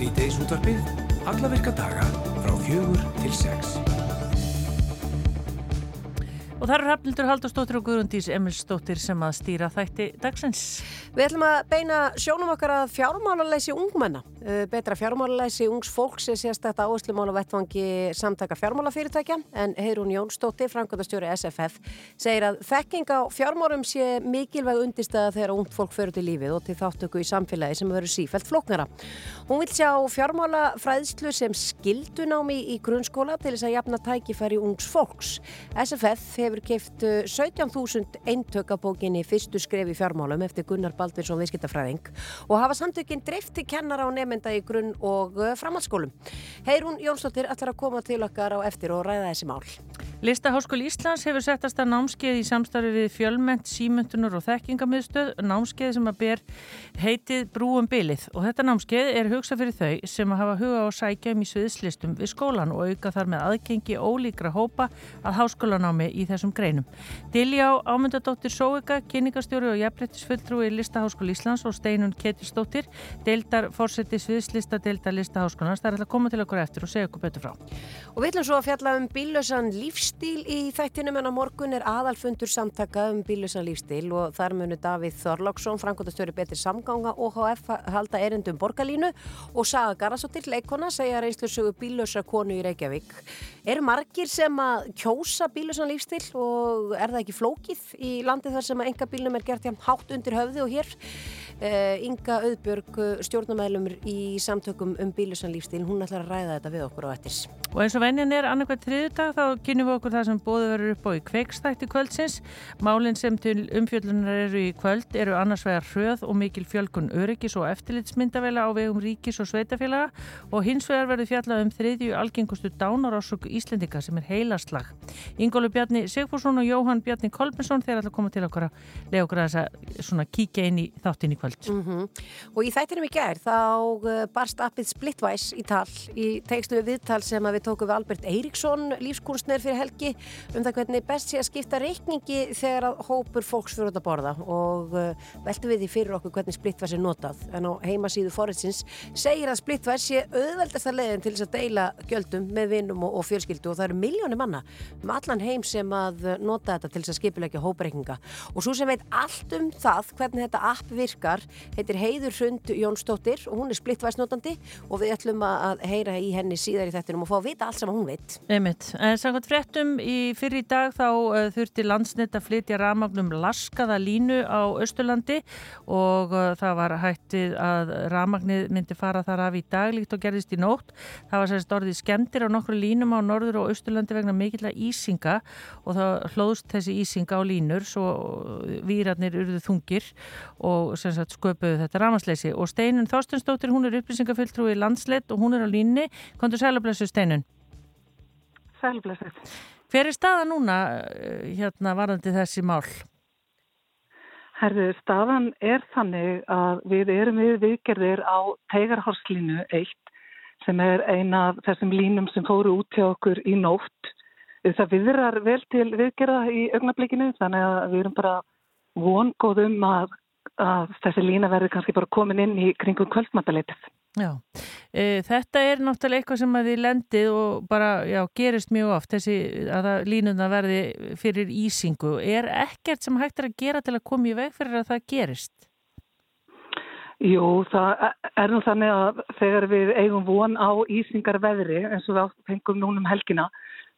Sýteis útvarpið, alla virka daga frá fjögur til sex. Og það eru Rafnildur Haldurstóttir og Guðrundís Emilstóttir sem að stýra þætti dagsins. Við ætlum að beina sjónum okkar að fjármálarleysi ungmenna. Uh, betra fjármálarleysi ungs fólks er sérstakta áherslumála vettvangi samtaka fjármálafyrirtækja en Heirún Jónsdóttir, framkvæmdastjóri SFF, segir að þekking á fjármálum sé mikilvæg undistæða þegar ungt fólk fyrir til lífið og til þáttöku í samfélagi sem verður sífælt flóknara. Hún vil sjá fjármálafræðslu sem skildunámi í grunnskóla til þess að jafna tækifæri ungs fólks. SFF hefur keift 17.000 eintökabókinni fyrstu skref í fjármálum eftir Gunnar Baldvinsson viðskiptafræðing og hafa samtökinn nefnda í grunn og framhaldsskólum. Heirún Jónsdóttir ætlar að koma til okkar á eftir og ræða þessi mál. Listaháskóli Íslands hefur settast að námskeið í samstarfi við fjölment, símöntunar og þekkingamiðstöð, námskeið sem að ber heitið Brúum Bilið og þetta námskeið er hugsa fyrir þau sem að hafa huga á sækjum í sviðslistum við skólan og auka þar með aðgengi ólíkra hópa að háskólanámi í þessum greinum. Diljá Ámyndadóttir Sóika, kynningarstjóri og jafnbrettisfulltrúi Listaháskóli Íslands og Steinun Ketilsdóttir, deildar fórseti sviðslista deildar Listaháskólanars. Það er alltaf að koma til okkur eftir og segja okkur betur frá. Og við ætlum svo að fjalla um bílösan lífstíl í þættinum en á morgun er aðalfundur samtaka um bílösan lífstíl og þar munu Davíð Þorláksson, Frankóttastöri betri samganga OHF halda erindum borgarlínu og Saga Garasóttir, leikona, segja reynslusögu bílösa konu í Reykjavík. Er margir sem að kjósa bílösan lífstíl og er það ekki flókið í landi þar sem að enga bílnum er gert hjá hátt undir höfði og hér? Uh, Inga Auðbjörg, stjórnumælumur í samtökum um bílusan lífstíl, hún ætlar að ræða þetta við okkur á ettis. Og eins og venjan er annarkvært þriðdag þá kynum við okkur það sem bóðu verður upp á í kveikstætti kvöldsins. Málinn sem til umfjöldunar eru í kvöld eru annars vegar hröð og mikil fjölkun öryggis og eftirlitsmyndavela á vegum ríkis og sveitafélaga og hins vegar verður fjallað um þriðju algengustu dánarásök Íslendika sem er heilaslag. Ingólu Bjarni Sigfússon og Jóhann Bjarni Kolbensson þeir ætla að koma til okkur að lega okkur að kíkja inn í þáttin í kvöld. Mm -hmm. Og í þættinum í gær þá uh, barst appið Splitwise í tal. Í tegstu við viðtal sem við tókum við Albert Eiríksson, lífskunstner fyrir helgi um það hvernig best sé að skipta reikningi þegar að hópur fólks fyrir að borða. Og uh, veltum við því fyrir okkur hvernig Splitwise er notað. En á heimasíðu Forensins segir að Splitwise sé auðveldasta leiðin til þess að deila gjöldum með vinnum og, og fjölskyldu. Og það eru miljónir manna með allan heim sem að nota þetta til þess að skipilegja hópreikninga. Og svo sem veit allt um það hvernig þetta app virkar heitir Heiður Hrund Jónsdóttir og hún er splittvæsnótandi og við ætlum að heyra í henni síðar í þettinum og fá að vita allt sem hún veit. En samkvæmt fréttum í fyrir dag þá uh, þurfti landsnett að flytja ramagnum laskaða línu á Östurlandi og uh, það var hættið að ramagnið myndi fara þar af í dag líkt og gerðist í nótt. Það var sérst orðið skemmtir á nokkru línum á Norður og Östurlandi vegna mikill ísinga og það hlóðst þessi ísinga á línur svo výrarnir urðu þungir og sagt sköpuðu þetta ramasleysi og Steinun Þorstensdóttir, hún er upplýsingafulltrúi í landsleitt og hún er á línni. Kontur sælublesu Steinun? Sælublesu. Hver er staða núna hérna varðandi þessi mál? Herðu, staðan er þannig að við erum við viðgerðir á Teigarhárslínu 1 sem er eina af þessum línum sem fóru út til okkur í nótt. Það viðrar vel til viðgerða í augnablikinu þannig að við erum bara vongóðum að að þessi lína verður kannski bara komin inn í kringum kvöldmantaleitið. Já, e, þetta er náttúrulega eitthvað sem að þið lendið og bara já, gerist mjög oft þessi að línuna verði fyrir ísingu. Er ekkert sem hægt er að gera til að koma í veg fyrir að það gerist? Jú, það er nú þannig að þegar við eigum von á ísingarveðri eins og við fengum núnum helgina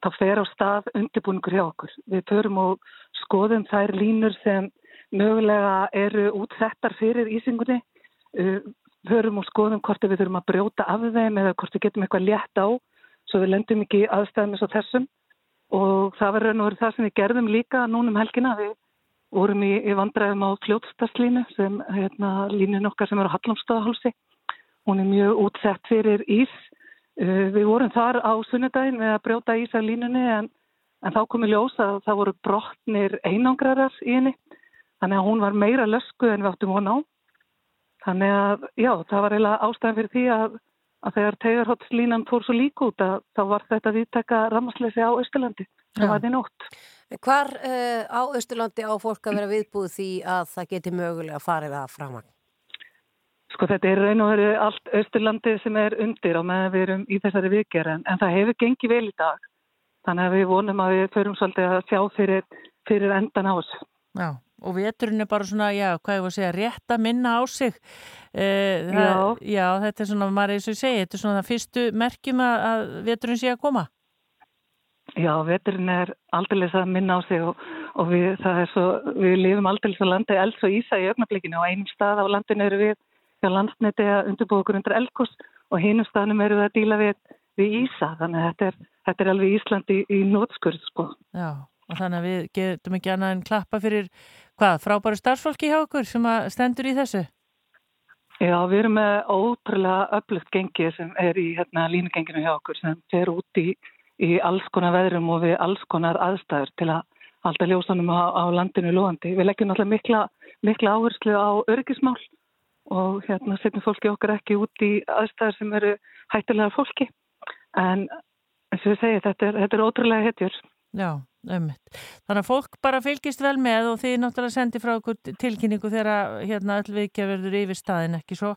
þá fer á stað undirbúningur hjá okkur. Við förum og skoðum þær línur sem mögulega eru útsettar fyrir ísingunni. Hörum og skoðum hvort við þurfum að brjóta af þeim eða hvort við getum eitthvað létt á. Svo við lendum ekki aðstæðum eins og þessum. Og það verður nú það sem við gerðum líka núnum helgina. Við vorum í, í vandræðum á fljótstaslínu sem hérna, línun okkar sem er á Hallamstöðahálsi hún er mjög útsett fyrir ís. Við vorum þar á sunnudagin við að brjóta ís af línunni en, en þá komi ljós að það voru brotnir einangrarar í henni Þannig að hún var meira lösku en við áttum hún á. Þannig að, já, það var eiginlega ástæðan fyrir því að, að þegar tegarhóttslínan fór svo lík út að þá var þetta viðteka rammarsleysi á Östurlandi. Það var því nótt. Hvar uh, á Östurlandi á fólk að vera viðbúð því að það geti mögulega farið að framang? Sko þetta er raun og veru allt Östurlandið sem er undir á meðan við erum í þessari vikjar en, en það hefur gengið vel í dag. Þannig að við vonum að við förum svolítið að sjá fyrir, fyrir endan á þessu. Já, og veturinn er bara svona, já, hvað ég var að segja, rétt að minna á sig. Uh, það, já. Já, þetta er svona, maður eins og ég segi, þetta er svona það fyrstu merkjum að, að veturinn sé að koma. Já, veturinn er aldrei að minna á sig og, og við, svo, við lifum aldrei að landa elds og ísa í ögnablikinu og einum stað á landinu eru við hjá landsneti að undirbúa okkur undir elgos og hinum staðnum eru við að díla við, við Ísa þannig að þetta er, þetta er alveg Íslandi í, í nótskurð sko. Já og þannig að við getum ekki annað en klappa fyrir hvað, frábæru starfsfólki hjá okkur sem stendur í þessu? Já, við erum með ótrúlega öflugt gengið sem er í hérna, línugenginu hjá okkur sem fer út í, í alls konar veðrum og við alls konar aðstæður til að halda ljósanum á, á landinu lóðandi. Við leggjum náttúrulega mikla, mikla áherslu á örgismál og hérna setjum fólki okkar ekki út í aðstæðar sem eru hættilega fólki en eins og ég segi þetta er, þetta er ótrúlega hetjur Já, ummitt. Þannig að fólk bara fylgist vel með og þið náttúrulega sendir frá okkur tilkynningu þegar hérna öll vikja verður yfir staðin, ekki svo?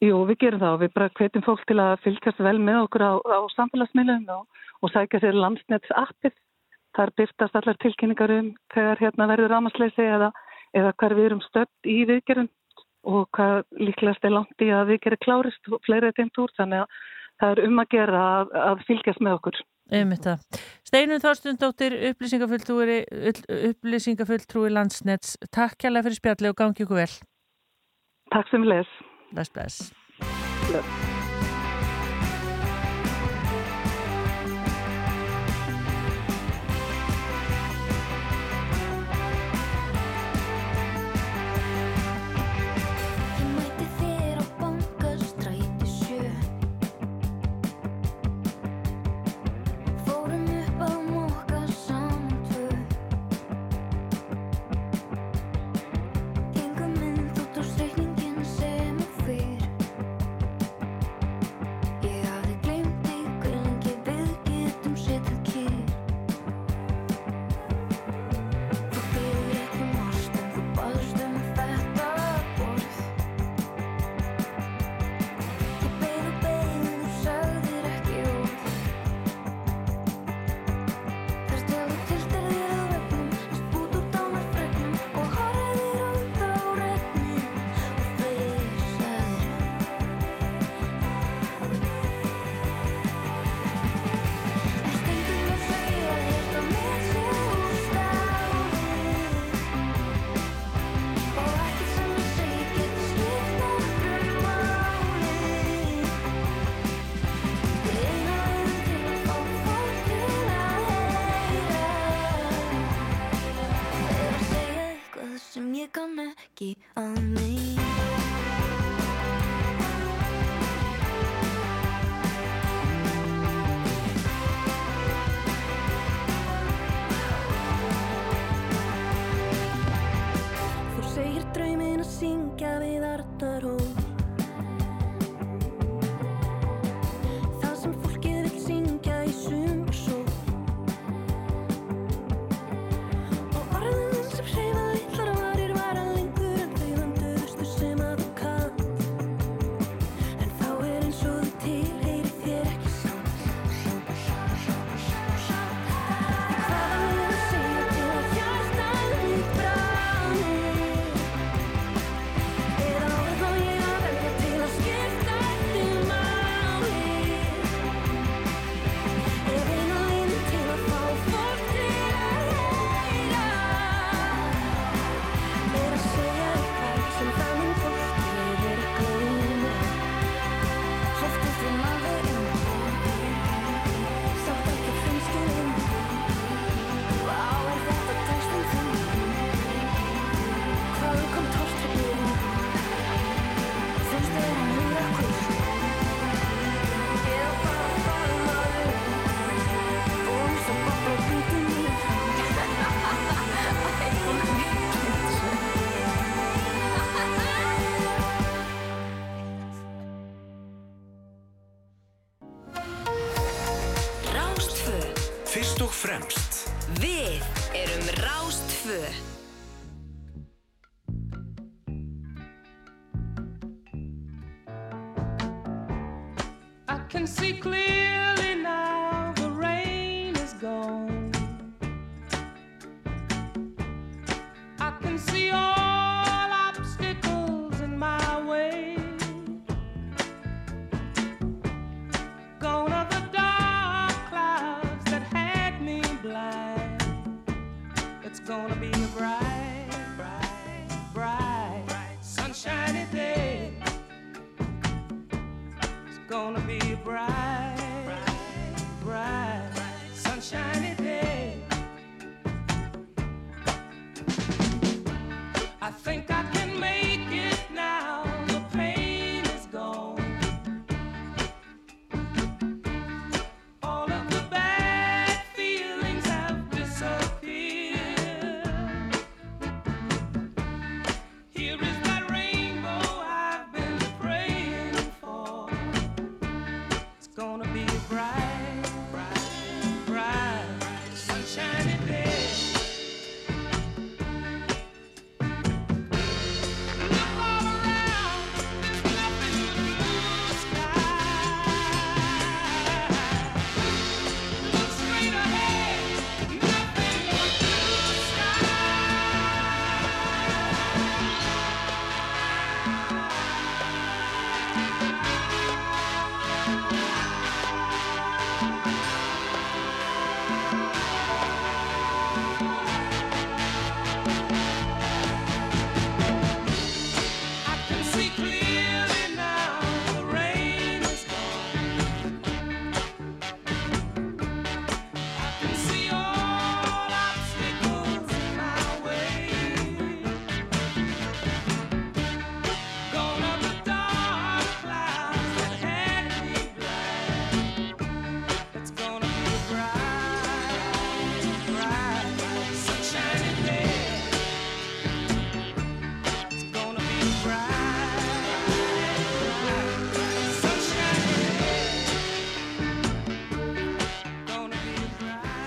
Jú, við gerum það og við bara hvetjum fólk til að fylgjast vel með okkur á, á samfélagsmiðlum og, og sækja sér landsnets appið. Þar byrtast allar tilkynningar um þegar hérna verður rámasleysi eða, eða hver við erum stöpt í viðgerðum og hvað líklegast er langt í að við gerum klárist og fleiri tengt úr þannig að það er um að gera að, að fylgjast með okkur. Steinun Þorstundóttir, upplýsingafulltrúi landsnets. Takk kærlega fyrir spjalli og gangi ykkur vel. Takk sem les. Bless, bless. bless.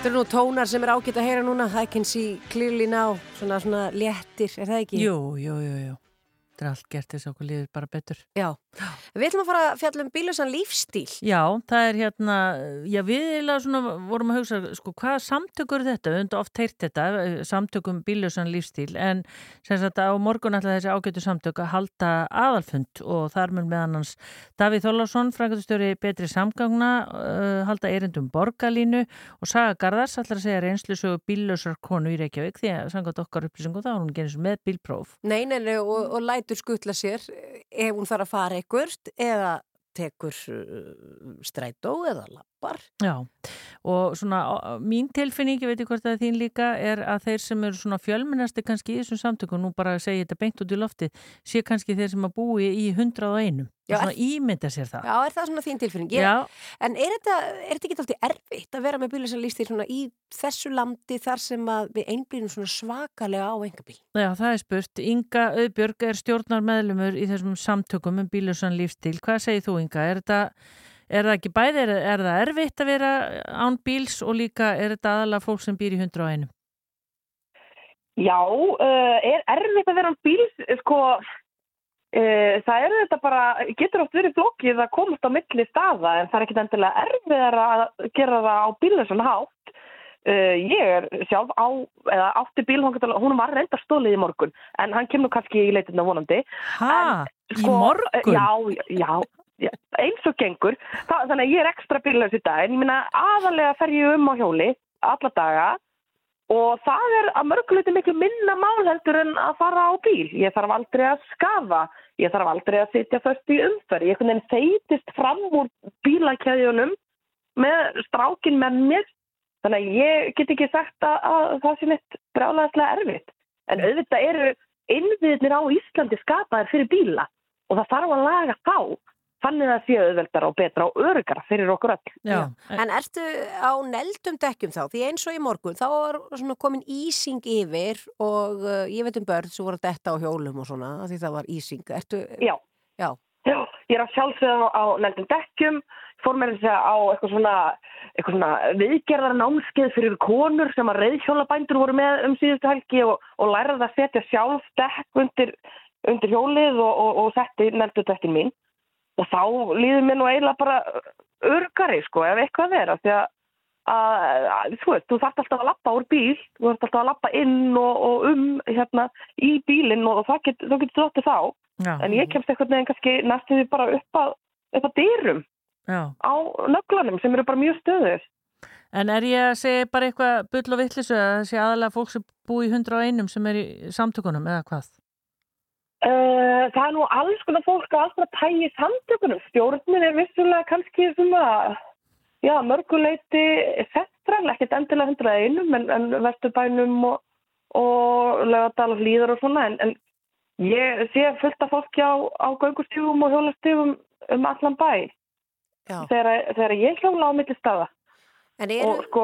Eru nú tónar sem er ágætt að heyra núna. I can see clearly now. Svona, svona léttir, er það ekki? Jú, jú, jú, jú. Þetta er allt gert þess að okkur liður bara betur. Já, við ætlum að fara að fjalla um bílusan lífstíl Já, það er hérna já, við svona, vorum að hugsa sko, hvaða samtökur þetta? Við höfum oft heyrt þetta samtökum bílusan lífstíl en sem sagt á morgun ætla þessi ágætu samtök að halda aðalfund og þar með meðan hans Davíð Þólarsson, frangatustjóri betri samgangna uh, halda erindum borgarlínu og Saga Garðars ætla að segja reynslu bílusar konu í Reykjavík því að sangat okkar upplýsingum þá hún genið með bílpróf. Nei, nei, nei, og, og ekkert eða tekur uh, strætó eða lappar. Já, og svona mín tilfinning, ég veit ekki hvort það er þín líka, er að þeir sem eru svona fjölmennasti kannski í þessum samtökum, nú bara segja þetta beint út í lofti, sé kannski þeir sem að búi í hundrað og einum. Já, svona ímynda sér það. Já, er það svona þín tilfinning? Ég, en er þetta, er þetta ekki alltaf erfitt að vera með bílisarlýstir svona í þessu landi þar sem að við einblýnum svona svakalega á engabíl? Já, það er spurt. Inga Öðbjörg er stjórnar meðlumur í þessum samtökum um bílisarn lífstíl. Hvað segir þú Inga? Er þetta Er það ekki bæði, er, er það erfitt að vera án bíls og líka er þetta aðalega fólk sem býr í 101? Já, uh, er erfitt að vera án bíls, sko, uh, það er þetta bara, getur oft verið flokkið að komast á milli staða en það er ekkit endilega erfiðar að gera það á bílinu svona hátt. Uh, ég er sjálf á, eða átti bíl, hún var reynda stólið í morgun en hann kemur kannski í leitinu vonandi. Hæ, sko, í morgun? Já, já eins og gengur. Þa, þannig að ég er ekstra bílaus í dag en ég minna aðalega fer ég um á hjóli alla daga og það er að mörguleiti miklu minna málheldur en að fara á bíl. Ég þarf aldrei að skafa ég þarf aldrei að sitja först í umför ég þeitist fram úr bílakæðjunum með strákin með mér. Þannig að ég get ekki sagt að, að það sé mitt brálaðslega erfitt. En auðvitað eru innviðnir á Íslandi skapaðir fyrir bíla og það þarf að laga þá Þannig að það séu auðveldar og betra og örugara fyrir okkur öll. Já. En ertu á neldum dekkjum þá? Því eins og í morgun, þá var komin ísing yfir og uh, ég veit um börn sem voru að detta á hjólum og svona, því það var ísing. Ertu... Já. Já. Já, ég er á sjálfsögðum á neldum dekkjum, fór mér þess að á eitthvað svona, eitthvað svona viðgerðar námskeið fyrir konur sem að reyðhjólabændur voru með um síðustu helgi og, og læraði að setja sjálf dekk undir, undir hjólið og, og, og setti neldu dekkin mín og þá líður mér nú eiginlega bara örgari sko ef eitthvað er af því að, að, að þú veist, þú þarft alltaf að lappa úr bíl þú þarft alltaf að lappa inn og, og um hérna í bílinn og það get, þú getur þóttið þá Já, en ég kemst eitthvað neginn kannski næstuði bara upp að, upp að dyrum já. á nöglanum sem eru bara mjög stöður En er ég að segja bara eitthvað bull og vittlisu að það sé aðalega fólk sem búi í 101 sem er í samtökunum eða hvað? Uh, það er nú alls konar fólk að alltaf tægi samtökunum. Stjórnin er vissulega kannski svona, já, mörguleiti festral, ekkert endilega 101 en, en vesturbænum og, og lögadal og hlýðar og svona en, en ég sé fullt af fólki á, á göngustífum og hjólastífum um allan bæ. Þegar, þegar ég hjóla á milli staða. En eru, og sko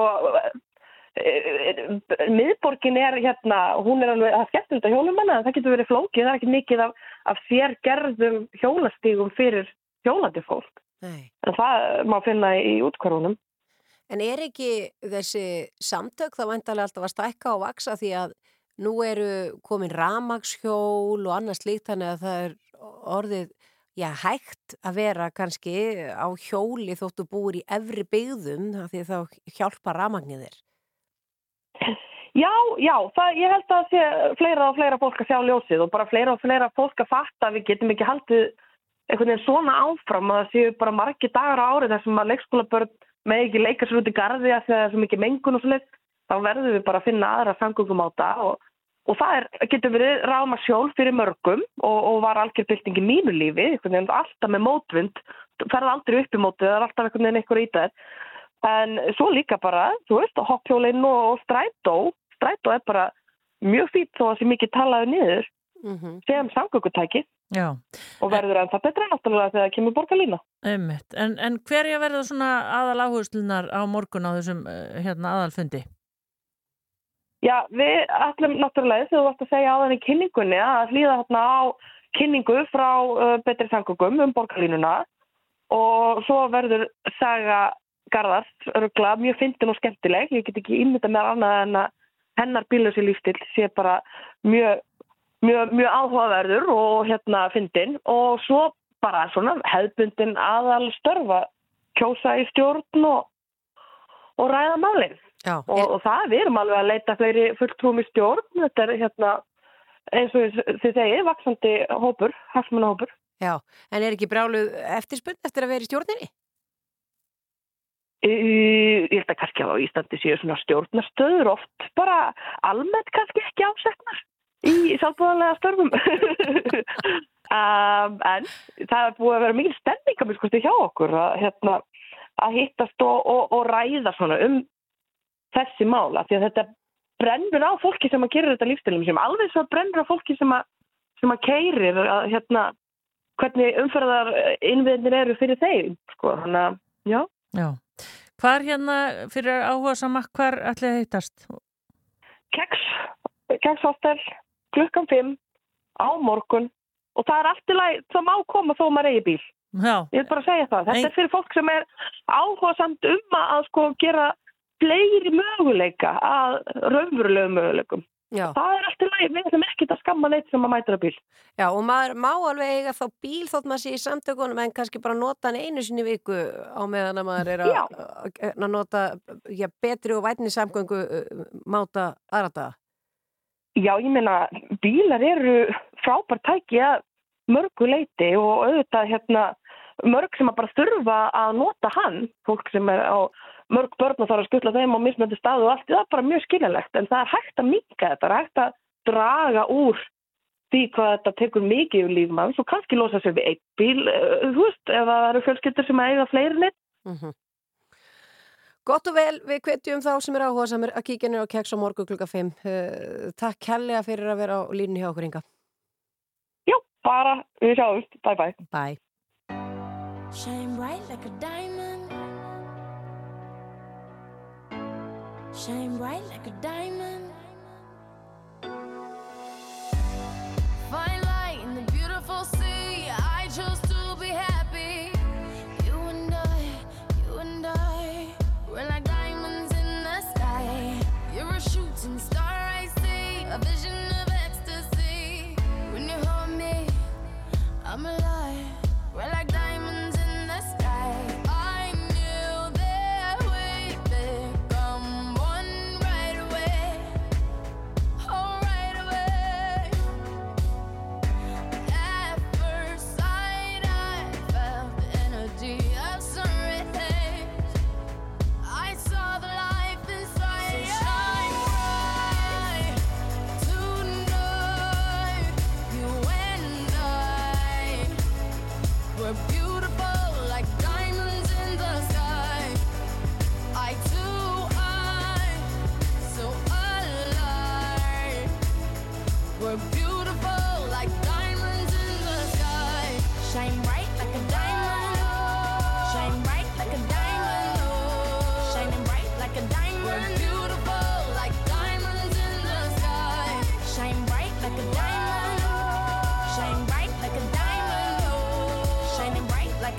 miðborgin er hérna, hún er alveg, það skemmtilegt að hjólumanna en það getur verið flókið, það er ekki mikið af, af sérgerðum hjólastígum fyrir hjólandi fólk. Nei, en það má finna í útkvarunum en er ekki þessi samtök þá vantarlega alltaf að stækka og vaksa því að nú eru komin ramagshjól og annað slíkt þannig að það er orðið já, hægt að vera kannski á hjóli þóttu búir í efri byggðum því þá hjálpa ramagnir þér. Já, já, það, ég held að sé fleira og fleira fólk að sjá ljósið og bara fleira og fleira fólk að fatta að við getum ekki haldið einhvern veginn svona áfram að það séu bara margi dagar á árið þar sem að leikskólabörn með ekki leika sér út í gardi að það er svo mikið mengun og svoleið, þá verðum við bara að finna aðra samgöngum á það og, og það er, getur verið ráma sjól fyrir mörgum og, og var algjörbylting í mínu lífi, einhvern veginn alltaf með mótvind, ferði aldrei upp í mótið, það er alltaf einhvern veginn einhver ítaðir en svo líka bara, þú veist, hoppjólinn og, og strætó, strætó er bara mjög fýtt þó að það sé mikið talaðu niður Mm sem samgöngutæki Já, og verður ennþá betra náttúrulega þegar það kemur borgarlína. einmitt. En, en hverja verður svona aðal áherslunar á morgun á þessum eh, hérna aðalfundi? Já, við ætlum náttúrulega þegar þú vart að segja á þenni kynningunni að hlýða hérna á kynningu frá uh, betri samgöngum um borgarlínuna og svo verður saga Garðars örugla mjög fyndin og skemmtileg. Ég get ekki ímynda með annað en að hennar bílösi lífstil sé bara mjög, mjög, mjög áhugaverður og hérna fyndin og svo bara svona hefðbundin aðal störfa kjósa í stjórn og, og ræða málinn. Og, og það, við erum alveg að leita fleiri fulltrúum í stjórn, þetta er hérna eins og þið segið, vaksandi hópur, hagsmunahópur. já, en er ekki bráluð eftirspunn eftir að vera í stjórninni? Ég held að kannski á Íslandi séu svona stjórnastöður oft bara almennt kannski ekki ásetnar í sjálfbúðanlega störfum. um, en það er búið að vera mikil stemning að mér skoðstu hjá okkur að, hérna, að hittast og, og, og ræða svona um þessi mála því að þetta brennur á fólki sem að gera þetta lífstilum sem alveg svo brennur á fólki sem að, sem að keirir að, hérna, hvernig umferðar innviðinir eru fyrir þeim sko, þannig að, já Já. Hvar hérna fyrir áhuga sama, hvar ætli að heitast? keks, kekshostel klukkan 5 á morgun og það er allt í lagi, það má koma þó maður eigi bíl. Já, Ég vil bara segja það. Þetta Ein- er fyrir fólk sem er áhuga samt um að, sko gera fleiri möguleika að raunverulegu möguleikum. Já, Það er allt í lagi, við ætlum ekkert að skamma neitt sem að mæta á bíl. já, og maður má alveg eiga þá bíl þótt maður sé í samtökunum en kannski bara nota hann einu sinni viku á meðan að maður er að, að, nota já, betri og vætni samgöngu uh, máta aðra daga. Já, ég meina, bílar eru frábært tæki að mörgu leiti og auðvitað hérna mörg sem að bara þurfa að nota hann, fólk sem er á mörg börn og þarf að skutla þeim á mismöndu staðu og allt, það er bara mjög skiljalegt en það er hægt að minka þetta, það er hægt að draga úr því hvað þetta tekur mikið yfir lífmanns og kannski losa sér við einn bíl, eh, þú veist, ef það eru fjölskyldur sem eiga fleiri neitt. Mm Gott og vel, við hvetjum þá sem er áhuga samir að kíkja nýra á keks á morgu klukka 5. Uh, takk kærlega fyrir að vera á línni hjá okkur Inga. Já, bara, við sjáumst, bye bye. Bye. shine bright like a diamond.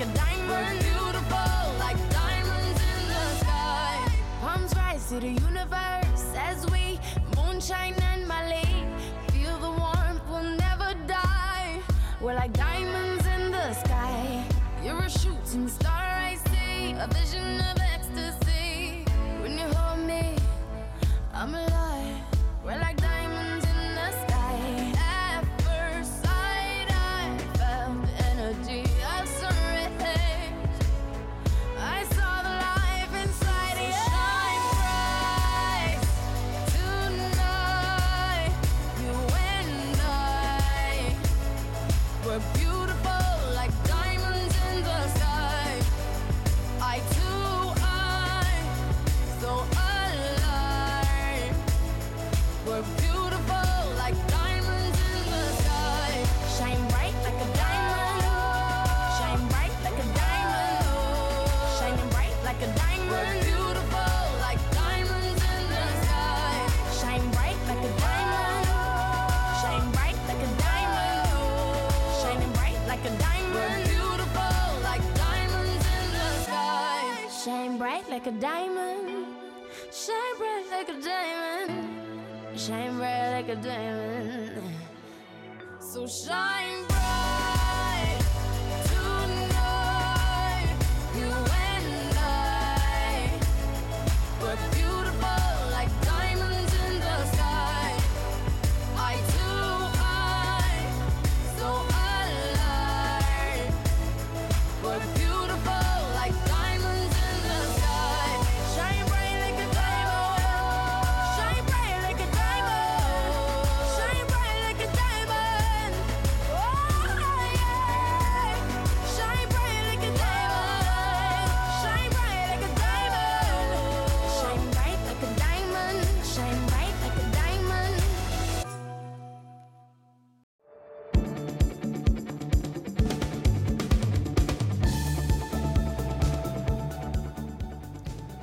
like a diamond, beautiful like diamonds in the sky. Palms rise to the universe as we moonshine and Mali. Feel the warmth, we'll never die. We're like diamonds in the sky. You're a shooting star, I see a vision of. Like a diamond. Shine bright like a diamond. Shine bright like a diamond. So shine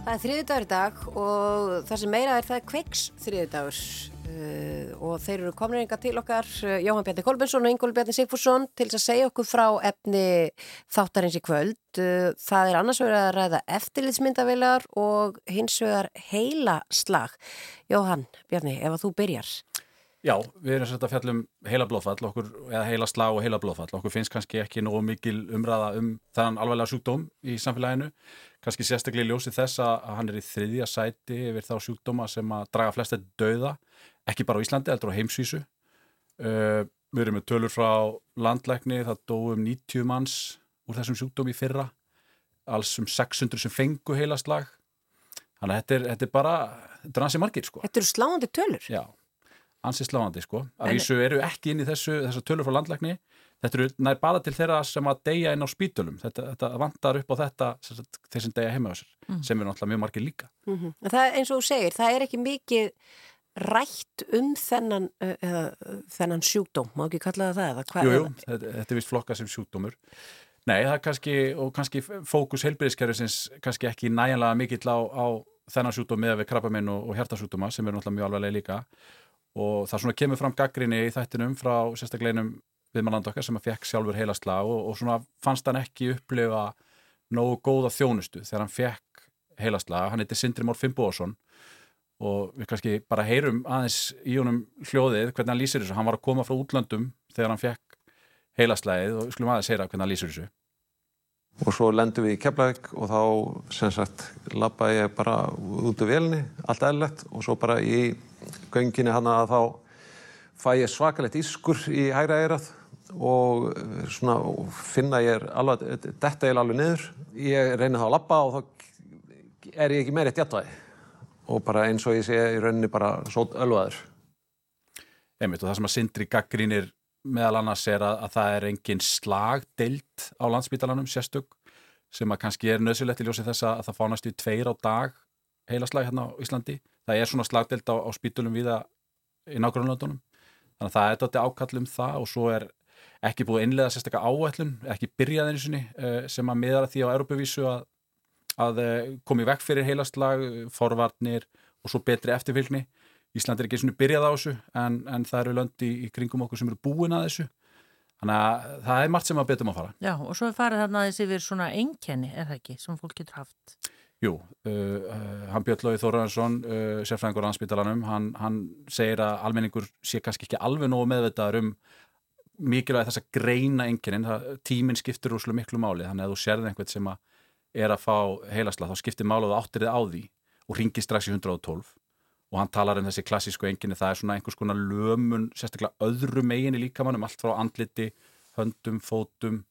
Það er þriðudagur í dag og það sem meira er það er kveiks þriðudagur uh, og þeir eru komin einhver til okkar uh, Jóhann Bjarni Kolbensson og Ingól Bjarni Sigfússon til þess að segja okkur frá efni þáttarins í kvöld. Uh, það er annars vegar að ræða eftirlitsmyndavilar og hins vegar heila slag. Jóhann Bjarni, ef að þú byrjar. Já, við erum svolítið að fjallum heila blóðfall okkur, eða heila slag og heila blóðfall. Okkur finnst kannski ekki nógu mikil umræða um þann alveglega sjúkdóm í samfélaginu. Kannski sérstaklega í ljósi þess að hann er í þriðja sæti yfir þá sjúkdóma sem að draga flesta döða ekki bara á Íslandi, heldur á heimsvísu. Uh, við erum með tölur frá landlækni, það dóum 90 manns úr þessum sjúkdóm í fyrra. Alls um 600 sem fengu heila slag þannig að þetta er, þetta er bara þetta er ansið sláandi sko. Að vísu eru ekki inn í þessu, þessu tölur frá landlækni. Þetta eru nær bara til þeirra sem að deyja inn á spítölum. Þetta, þetta vantar upp á þetta þeir sem deyja heima á sér, sem eru náttúrulega mjög margir líka. Mm -hmm. Það er eins og þú segir, það er ekki mikið rætt um þennan, uh, þennan sjúkdóm, má ekki kalla það það? eða hvað Jú, er þetta, þetta er vist flokka sem sjúkdómur. Nei, það er kannski, og kannski fókus heilbyrðiskerfisins kannski ekki næjanlega mikill á, á þennan sjúkdóm með við krabbaminn og, og hjartasjúkdóma sem eru náttúrulega mjög alvarlega líka og það svona kemur fram gaggrinni í þættinum frá sérstaklega viðmannand okkar sem að fekk sjálfur heilasla og, og svona fannst hann ekki upplifa nógu góða þjónustu þegar hann fekk heilasla, hann heitir Sindri Mór Fimboðsson og við kannski bara heyrum aðeins í honum hljóðið hvernig hann lýsir þessu, hann var að koma frá útlöndum þegar hann fekk heilaslæðið og skulum aðeins heyra hvernig hann lýsir þessu Og svo lendum við í Keflavík og þá sem sagt labba ég bara út úr vélni, allt eðlilegt og svo bara í gönginni hann að þá fæ ég svakalegt ískur í hægra eirað og svona finna ég er alveg, þetta er alveg niður. Ég reyni þá að labba og þá er ég ekki meira eitt jættvæði og bara eins og ég sé í rauninni bara svo ölvaður. Einmitt og það sem að Sindri gaggrínir meðal annars er að, að það er engin slagdeild á landsbítalanum sérstök sem að kannski er nöðsilegt í ljósi þess að það fánast í tveir á dag heilaslag hérna á Íslandi. Það er svona slagdeild á, á spítulum viða í nágrunlöndunum. Þannig að það er þetta ákall um það og svo er ekki búið einlega sérstakka áætlun, ekki byrjaðinu sinni sem að miðara því á Európavísu að, að komi vekk fyrir heilaslag, forvarnir og svo betri eftirfylgni. Ísland er ekki svona byrjað á þessu en, en það eru löndi í, í kringum okkur sem eru búin að þessu. Þannig að það er margt sem að betum að fara. Já, og svo er farið þarna aðeins yfir svona einkenni, er það ekki, sem fólk getur haft? Jú, uh, uh, hann Björn Lóði Þóraðarsson, uh, sérfræðingur á landsbytalanum, hann, hann segir að almenningur sé kannski ekki alveg nógu meðvitaður um mikilvæg þess að greina enginin, tíminn skiptir úrslega miklu máli, þannig að þú sérði einhvern sem að er að fá heilasla, þá skiptir málu og það áttir þið á því og ringir strax í 112 og hann talar um þessi klassísku engini, það er svona einhvers konar lömun, sérstaklega öðru megin í líkamannum, allt frá andliti, höndum, fótum,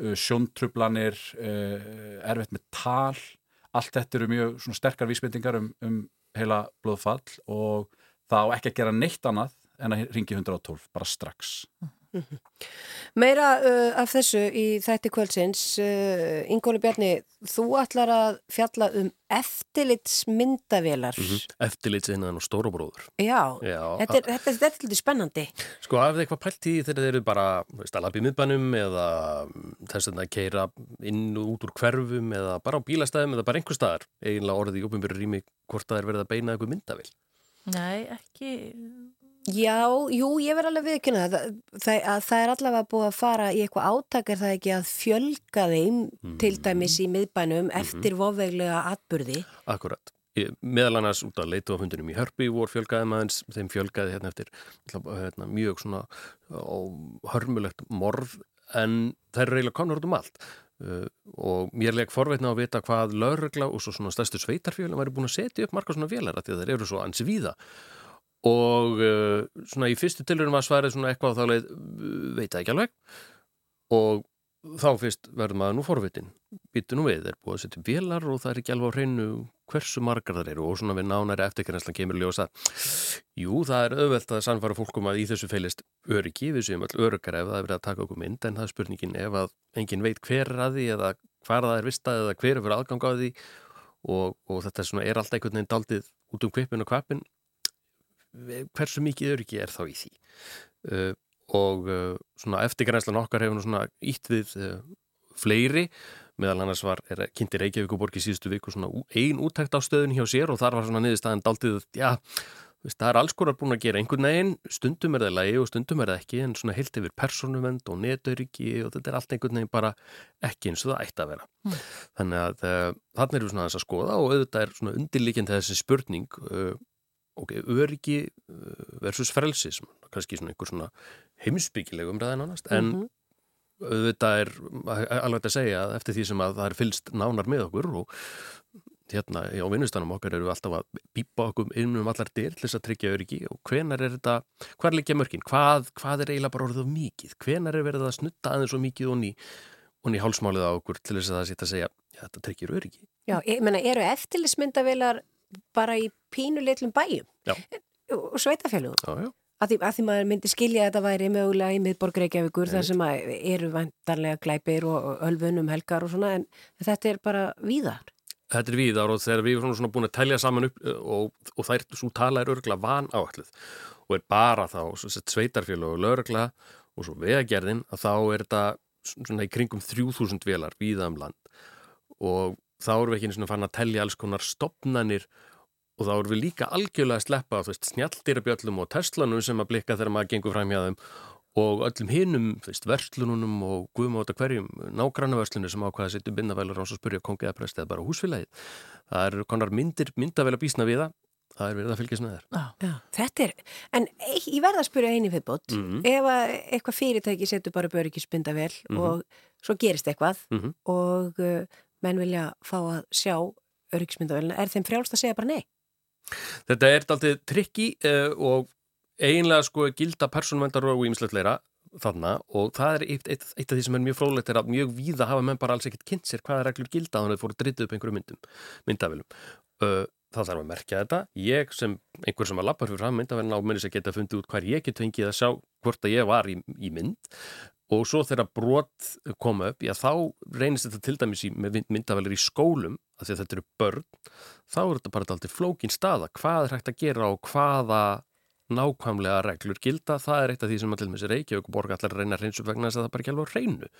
uh, sjóntrublanir, uh, erfitt með tal, allt þetta eru mjög sterkar vísbendingar um, um heila blóðfall og það á ekki að gera neitt annað en að ringi 112, bara strax. Meira uh, af þessu í þætti kvöldsins uh, Ingóli Bjarni, þú ætlar að fjalla um eftirlitsmyndavélar. Mm -hmm. Eftirlitsinnan og stórubróður Já, Já. þetta er, þetta, þetta er eitthvað spennandi. Sko, af því eitthvað pælt í þegar þeir eru bara stalab í miðbænum eða þess að keira inn og út úr hverfum eða bara á bílastæðum eða bara einhver staðar. Eiginlega orðið í óbyrjur rými hvort það er verið að beina eitthvað myndavél. Nei, ekki Já, jú, ég verð alveg viðkynna það, það, að það er allavega búið að fara í eitthvað átakar það ekki að fjölga þeim mm. til dæmis í miðbænum mm -hmm. eftir vofveglega atburði. Akkurat. Ég, meðal annars út að leitu á hundunum í Hörpi vor fjölgaði maður, þeim fjölgaði hérna eftir hérna, mjög svona hörmulegt morð en það er reyðilega komnur út um allt uh, og mér legg forveitna að vita hvað laurugla og svo svona stærstu sveitarfjölum væri búin að setja upp marga svona vélar að því að þeir eru svo ansi víða og uh, svona í fyrstu tilurum var svarið svona eitthvað á þá leið veit það ekki alveg. Og þá fyrst verður maður nú forvitin býtu nú við, þeir búið að setja vélar og það er ekki alveg á hreinu hversu margar það eru. Og svona við nánæri eftirkennaslan kemur ljósa jú, það er auðvelt að sannfara fólkum að í þessu feilist öryggi, við séum all öryggar ef það er verið að taka okkur mynd en það er spurningin ef að engin veit hver er að því eða hvar það er vistað eða hver er fyrir aðgang á því. Og, og þetta er, svona, er alltaf einhvern veginn daldið út um kvipin og kvapin hversu mikið öryggi er þá í því? Uh, og uh, svona eftirgrænslan okkar hefur nú svona ítt við uh, fleiri. Meðal annars var kynnti Reykjavík og borgi síðustu viku svona ein úttækt á stöðun hjá sér og þar var svona niðurstaðan daldið já, veist, það er alls konar búin að gera einhvern veginn. Stundum er það lægi og stundum er það ekki en svona heilt yfir persónuvend og netöryggi og þetta er allt einhvern veginn bara ekki eins og það ætti að vera. Mm. þannig að þannig erum við svona að skoða og auðvitað er svona undirlikjandi þessi spurning ok, öryggi uh, versus frelsism, kannski svona einhver svona heimsbyggileg umræðin ánast, en mm -hmm. auðvitað er alveg að segja að eftir því sem að það er fylst nánar með okkur og hérna á vinnustanum okkar eru við alltaf að býpa okkur inn um allar dyr til þess að tryggja öryggi og hvenar er þetta, hvað er líka mörgin, hvað, hvað er eiginlega bara orðið mikið, hvenar er verið að snutta aðeins og mikið og ný og ný hálsmálið á okkur til þess að það setja að segja, já þetta tryggir öryggi. Já, ég menna, eru eftirlismyndavilar bara í pínuleitlum bæjum. Já. og sveitafélugum að því, að því maður myndi skilja að þetta væri mögulega í miðborg Reykjavíkur þar sem eru vantarlega glæpir og ölfunum helgar og svona en þetta er bara víðar. Þetta er víðar og þegar við erum svona búin að telja saman upp og, og þær svo tala er örgla van áalluð og er bara þá sveitarfélag og lögla og svo vegagerðin að þá er þetta svona í kringum 3000 velar víða um land. Og þá erum við ekki eins og fann að tellja alls konar stopnanir og þá erum við líka algjörlega að sleppa á snjalldýrabjöllum og Teslanum sem að blikka þegar maður gengur fram hjá þeim og öllum hinnum, verslununum og guðmáta hverjum nágrannavörslunum sem ákvaða að setja bindavælur á og spurja kongið að presta eða bara húsfélagið. Það eru konar myndir, myndavæl að bísna við það það er verið að fylgjast með þér þetta er, en ég verða að spyrja eini viðbót, mm -hmm. ef að eitthvað fyrirtæki setur bara börgisbynda vel mm -hmm. og svo gerist eitthvað mm -hmm. og uh, menn vilja fá að sjá öryggismyndavelina, er þeim frjálst að segja bara nei? Þetta er alltaf trikki uh, og eiginlega sko gilda persónvendar og ímisleitleira þarna og það er eitt, eitt, eitt af því sem er mjög frólægt er að mjög víða hafa menn bara alls ekkert kynnt sér hvaða reglur gilda þannig að það fóru drita upp einhverju myndum, myndavelum. Uh, það þarf að merkja þetta. Ég sem einhver sem að lappa fyrir fram myndavelina á minnis að geta fundið út hver ég get fengið að sjá hvort að ég var í, í mynd og svo þegar brot koma upp, já þá reynist þetta til dæmis í, myndavelir í skólum, af því að þetta eru börn, þá er þetta bara alltaf flókin staða, hvað er hægt að gera og hvaða nákvæmlega reglur gilda, það er eitt af því sem allir með sér Reykjavík og borga allar reyna reynsum vegna þess að það bara ekki alveg reynu.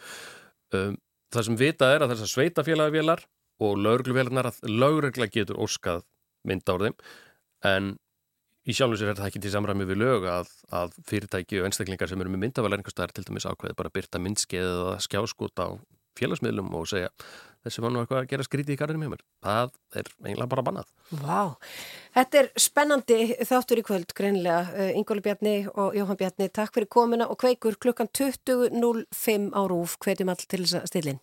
Um, það sem vitað er að þessar sveitafélagvélar og laurugluvélarnar að laurugla getur óskað mynda á þeim, en í sjálf og sér er það ekki til samræmi við lög að, að fyrirtæki og einstaklingar sem eru með myndavælar einhverstaðar til dæmis ákveði bara byrta myndskeið eða skjáskút á félagsmiðlum og segja þessi var nú eitthvað að gera skrítið í garðinu með mér. Það er eiginlega bara bannað. Vá, þetta er spennandi þáttur í kvöld greinilega. Ingóli Bjarni og Jóhann Bjarni, takk fyrir komuna og kveikur klukkan 20.05 á rúf. Hvetjum all til þess að stillin.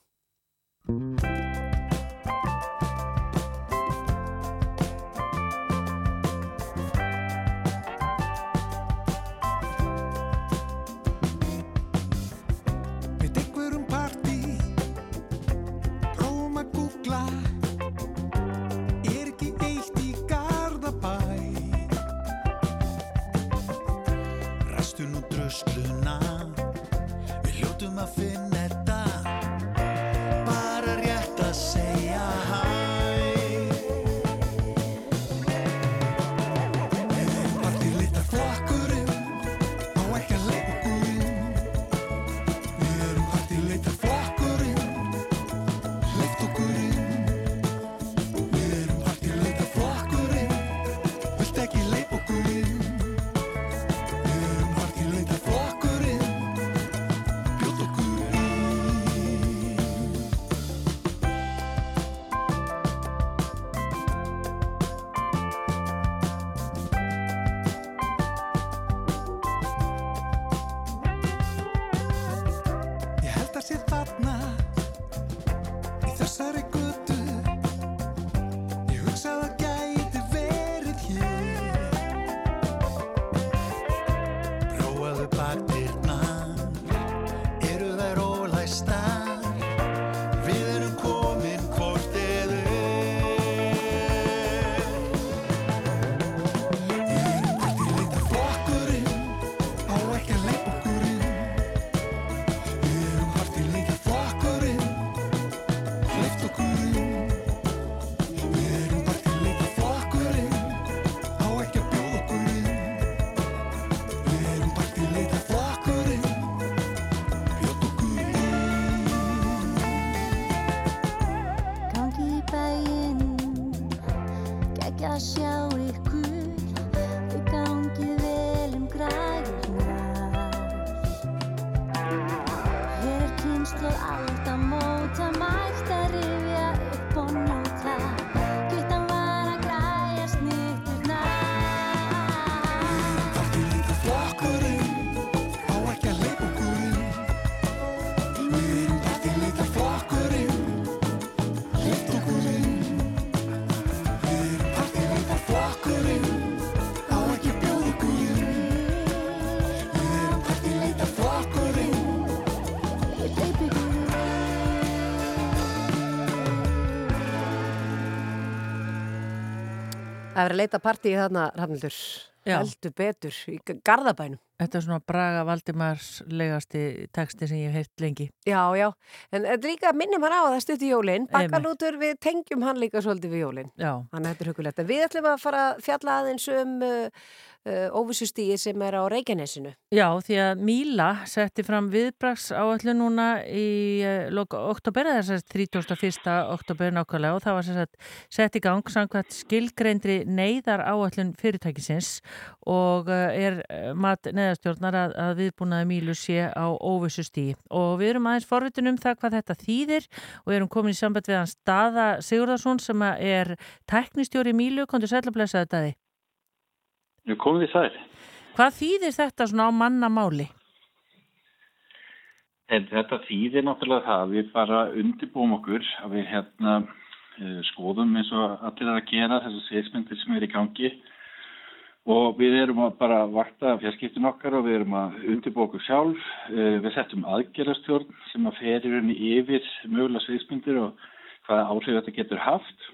Ræstu nú drösluna Við hljótum að finna Það er að leita partí þarna, Rafnildur. Heldur betur í Garðabænum. Þetta er svona Braga Valdimars legasti texti sem ég hef heilt lengi. Já, já, en þetta líka minnum hann á að það stutti jólinn, Einmitt. bakkalútur við tengjum hann líka svolítið við jólinn. Já, Þannig að þetta er hugulegt. Við ætlum að fara fjalla aðeins um uh, óvissustíi sem er á Reykjanesinu. Já, því að Míla setti fram viðbrags áallu núna í loka oktober, þess að 31. oktober nákvæmlega og það var sagt sett í gang samkvæmt skilgreindri neyðar áallun fyrirtækisins og uh, er uh, mat neðastjórnar að, að viðbúnaði Mílu sé á óvissustíi og við erum aðeins forvitin um það hvað þetta þýðir og erum komin í samband við hans Daða Sigurðarsson sem er teknistjóri Mílu, kontur sætlablessaði Daði. Nú komum við þær. Hvað þýðir þetta svona á mannamáli? En þetta þýðir náttúrulega það að við bara undirbúum okkur að við hérna eh, skoðum eins og allir að gera þessar sviðsmyndir sem er í gangi og við erum að bara vakta fjarskiptin okkar og við erum að undirbúa okkur sjálf. Eh, Við settum aðgerastjórn sem að ferir henni yfir mögulega sviðsmyndir og hvaða áhrif þetta getur haft.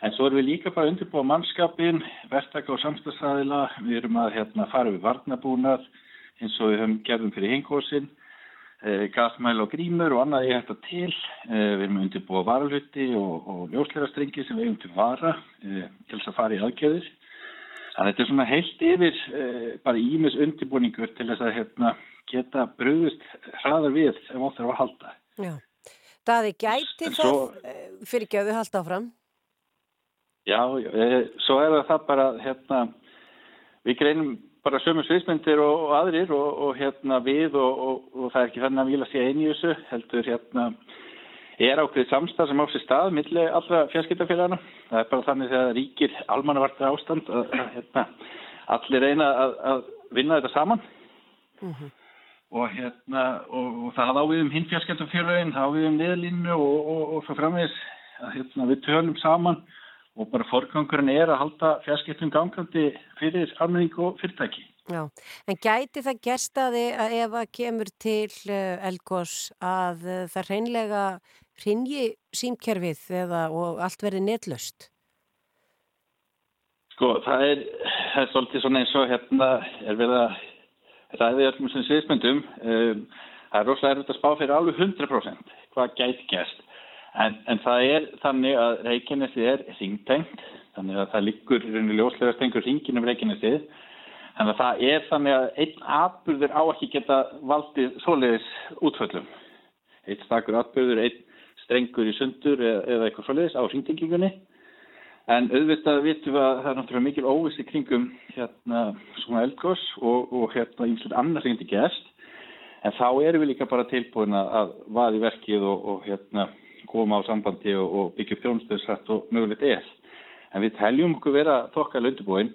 En svo erum við líka bara að undirbúa mannskapin, verktaka og samstagsræðila. Við erum að hérna, fara við varnabúnar eins og við höfum gerðum fyrir hingósin, eh, gasmæl og grímur og annað ég þetta til. Eh, við erum að undirbúa varalhutti og, og ljósleirastrengi sem við eigum til vara eh, til þess að fara í aðgerðir. Að þetta er svona heilt yfir bara ímis undirbúningur til þess að hérna, geta bröðust hraðar við ótt er að halda. Já. Daði gæti En það svo- uh, fyrir gjöðu halda áfram. Já, eh, svo er það bara, hérna, við greinum bara sömu sviðsmyndir og, og aðrir og, og hérna við og, og það er ekki þannig að vila sér einu í þessu heldur hérna er ákveðið samstað sem á sér stað milli allra fjarskiptafélagana. Það er bara þannig þegar ríkir almannavartar ástand að, að hérna, allir reyna að, að vinna þetta saman og hérna og, og það á við um hinn fjarskiptafélagin, það á við um niðurlínu og svo framvegis að hérna, við tölum saman og bara forgangurinn er að halda fjarskiptum gangandi fyrir almenning og fyrirtæki. Já, en gæti það gerstaði að ef að kemur til uh, Elgós að uh, það reynlega ringi símkerfið eða og allt verði netlust? Sko, það er, það er svolítið svona eins og hérna er við að ræði öllum sem sviðsmyndum. Um, það er rosalega erfitt að spá fyrir alveg 100% hvað gæti gerst. En, en það er þannig að Reykjanesi er ringtengt, þannig að það liggur ljóslega stengur ringin um Reykjanesi. Þannig að það er þannig að einn atbyrður á ekki geta valdið svoleiðis útföllum. Einn stakur atbyrður, einn strengur í sundur eða, eða eitthvað svoleiðis á ringtengingunni. En auðvitað vitum við að það er náttúrulega mikil óvissi kringum hérna svona eldgós og, og hérna einslega annars reyndi gæst. En þá erum við líka bara tilbúin að vaði verkið og, og hérna koma á sambandi og, og byggja upp þjónustöðsrætt og mögulegt er. En við teljum okkur vera þokkala undirbúin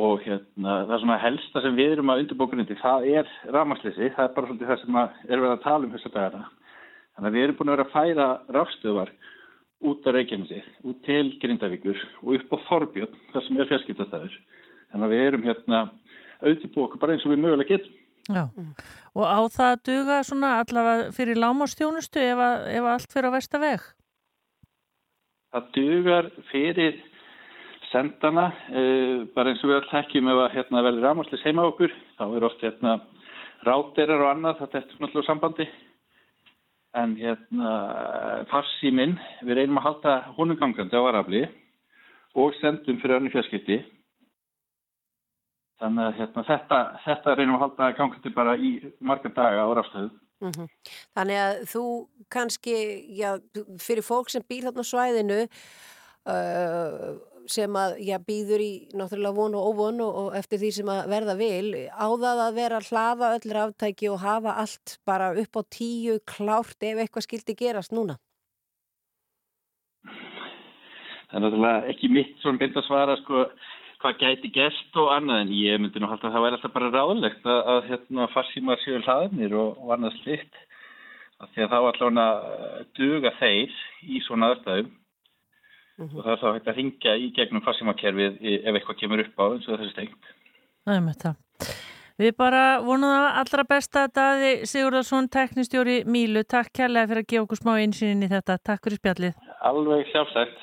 og hérna, það er svona helsta sem við erum að undirbúkunundi, það er rafmarsleysi, það er bara svolítið það sem er verið að tala um þessa dagana. Þannig að við erum búin að vera að færa rafstöðvar út af Reykjanesi, út til Grindavíkur og upp á Þorbjörn, það sem er fjarskiptastæður. Þannig að við erum hérna auðvitað okkur bara eins og við mögulega getum. Já, og á það duga svona allavega fyrir lámástjónustu ef, að, ef að allt fyrir á vestaveg? Það dugar fyrir sendana, uh, bara eins og við all þekkjum ef að hérna, verður rámaslis heima okkur, þá er oft hérna, ráterar og annað, þetta er náttúrulega sambandi. En hérna, farsíminn, við reynum að halda honum gangandi á varafli og sendum fyrir önnu fjarskipti. Þannig að hérna, þetta, þetta reynum að halda gangandi bara í marga daga á rafstöðu. Mm -hmm. Þannig að þú kannski, já, fyrir fólk sem býr þarna svæðinu uh, sem að, já, býður í náttúrulega von og óvon og, og eftir því sem að verða vil, á það að vera að hlaða öll ráftæki og hafa allt bara upp á tíu klárt ef eitthvað skildi gerast núna? Það er náttúrulega ekki mitt svona beint að svara, sko, hvað gæti gest og annað en ég myndi nú halda að það væri alltaf bara ráðlegt að, að hérna farsímar séu hlaðnir og, og annað slikt af því að þá allavega duga þeir í svona aðstæðum mm -hmm. og það er þá hægt að ringja í gegnum farsímakerfið ef eitthvað kemur upp á eins og þessi stengt. Það er með það. Við bara vonum það allra besta daði Sigurðarsson, teknistjóri Mílu. Takk kærlega fyrir að gefa okkur smá einsýnin í þetta. Takk fyrir spjallið. Alveg sjálfsagt.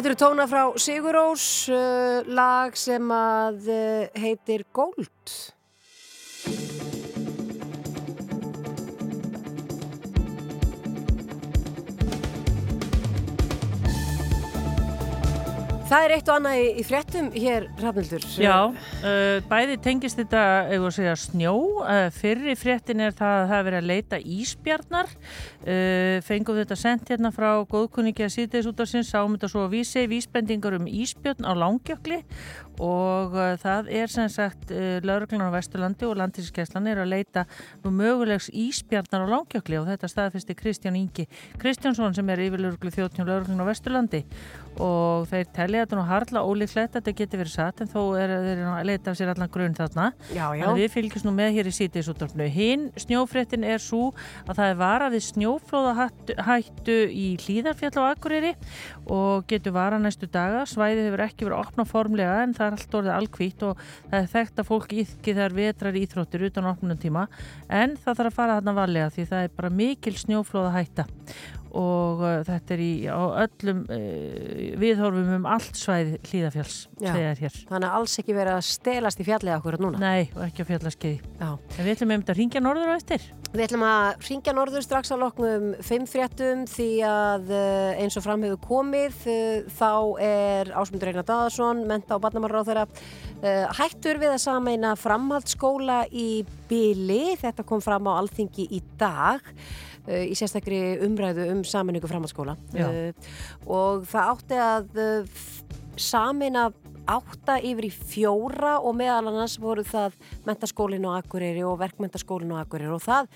Þetta eru tóna frá Sigurós, uh, lag sem að uh, heitir Gold. Það er eitt og annað í, í fréttum hér, Rafnildur. Já, uh, bæði tengist þetta, við segja, snjó. Uh, fyrri fréttin er það að það er verið að leita íspjarnar. Uh, fengum þetta sendt hérna frá góðkunningi að síðdeis út af sinns, sáum þetta svo að vísi, vísbendingar um íspjarn á langjökli og uh, það er sem sagt uh, lauruglan á Vesturlandi og landtíðskeslan er að leita nú mögulegs íspjarnar á langjökli og þetta staðfesti Kristján Ingi Kristjánsson sem er yfirlauruglu þjóttjón lauruglan á Vesturlandi. Og þeir telli þetta nú harla ólíklegt að þetta geti verið satt en þó er þeir að leita af sér allan grunn þarna. Já, já. Að við fylgjum nú með hér í sítiðsúttorfnu hinn snjófréttin er svo að það er varað við snjóflóðahættu í Hlíðarfjall á Akureyri og getur varað næstu daga. Svæðið hefur ekki verið opnað formlega en það er allt orðið alkvítt og það er þekkt að fólk íðki þegar vetrar íþróttir utan opnum tíma en það þarf að fara þarna varlega því það er bara mikil snjóflóðahætta og uh, þetta er í, á öllum uh, viðhorfum um allt svæði hlýðafjalls. Þannig að alls ekki verið að stelast í fjallið okkur núna. Nei, og ekki á fjallaskeiði. Við ætlum einmitt að ringja norður á eftir. Við ætlum að ringja norður strax að loknum fimm fréttum því að eh, eins og fram hefur komið eh, þá er Ásmundur Einar Daðarsson, menta og barnamarra á þeirra hættur við að sameina framhaldsskóla í Bili. Þetta kom fram á alþingi í dag í sérstakri umræðu um sameiningu framhaldsskóla. Eh, og það átti að eh, sameina átta yfir í fjóra og meðal annars voru það mentaskólinn á Akureyri og verkmentaskólinn á Akureyri og það,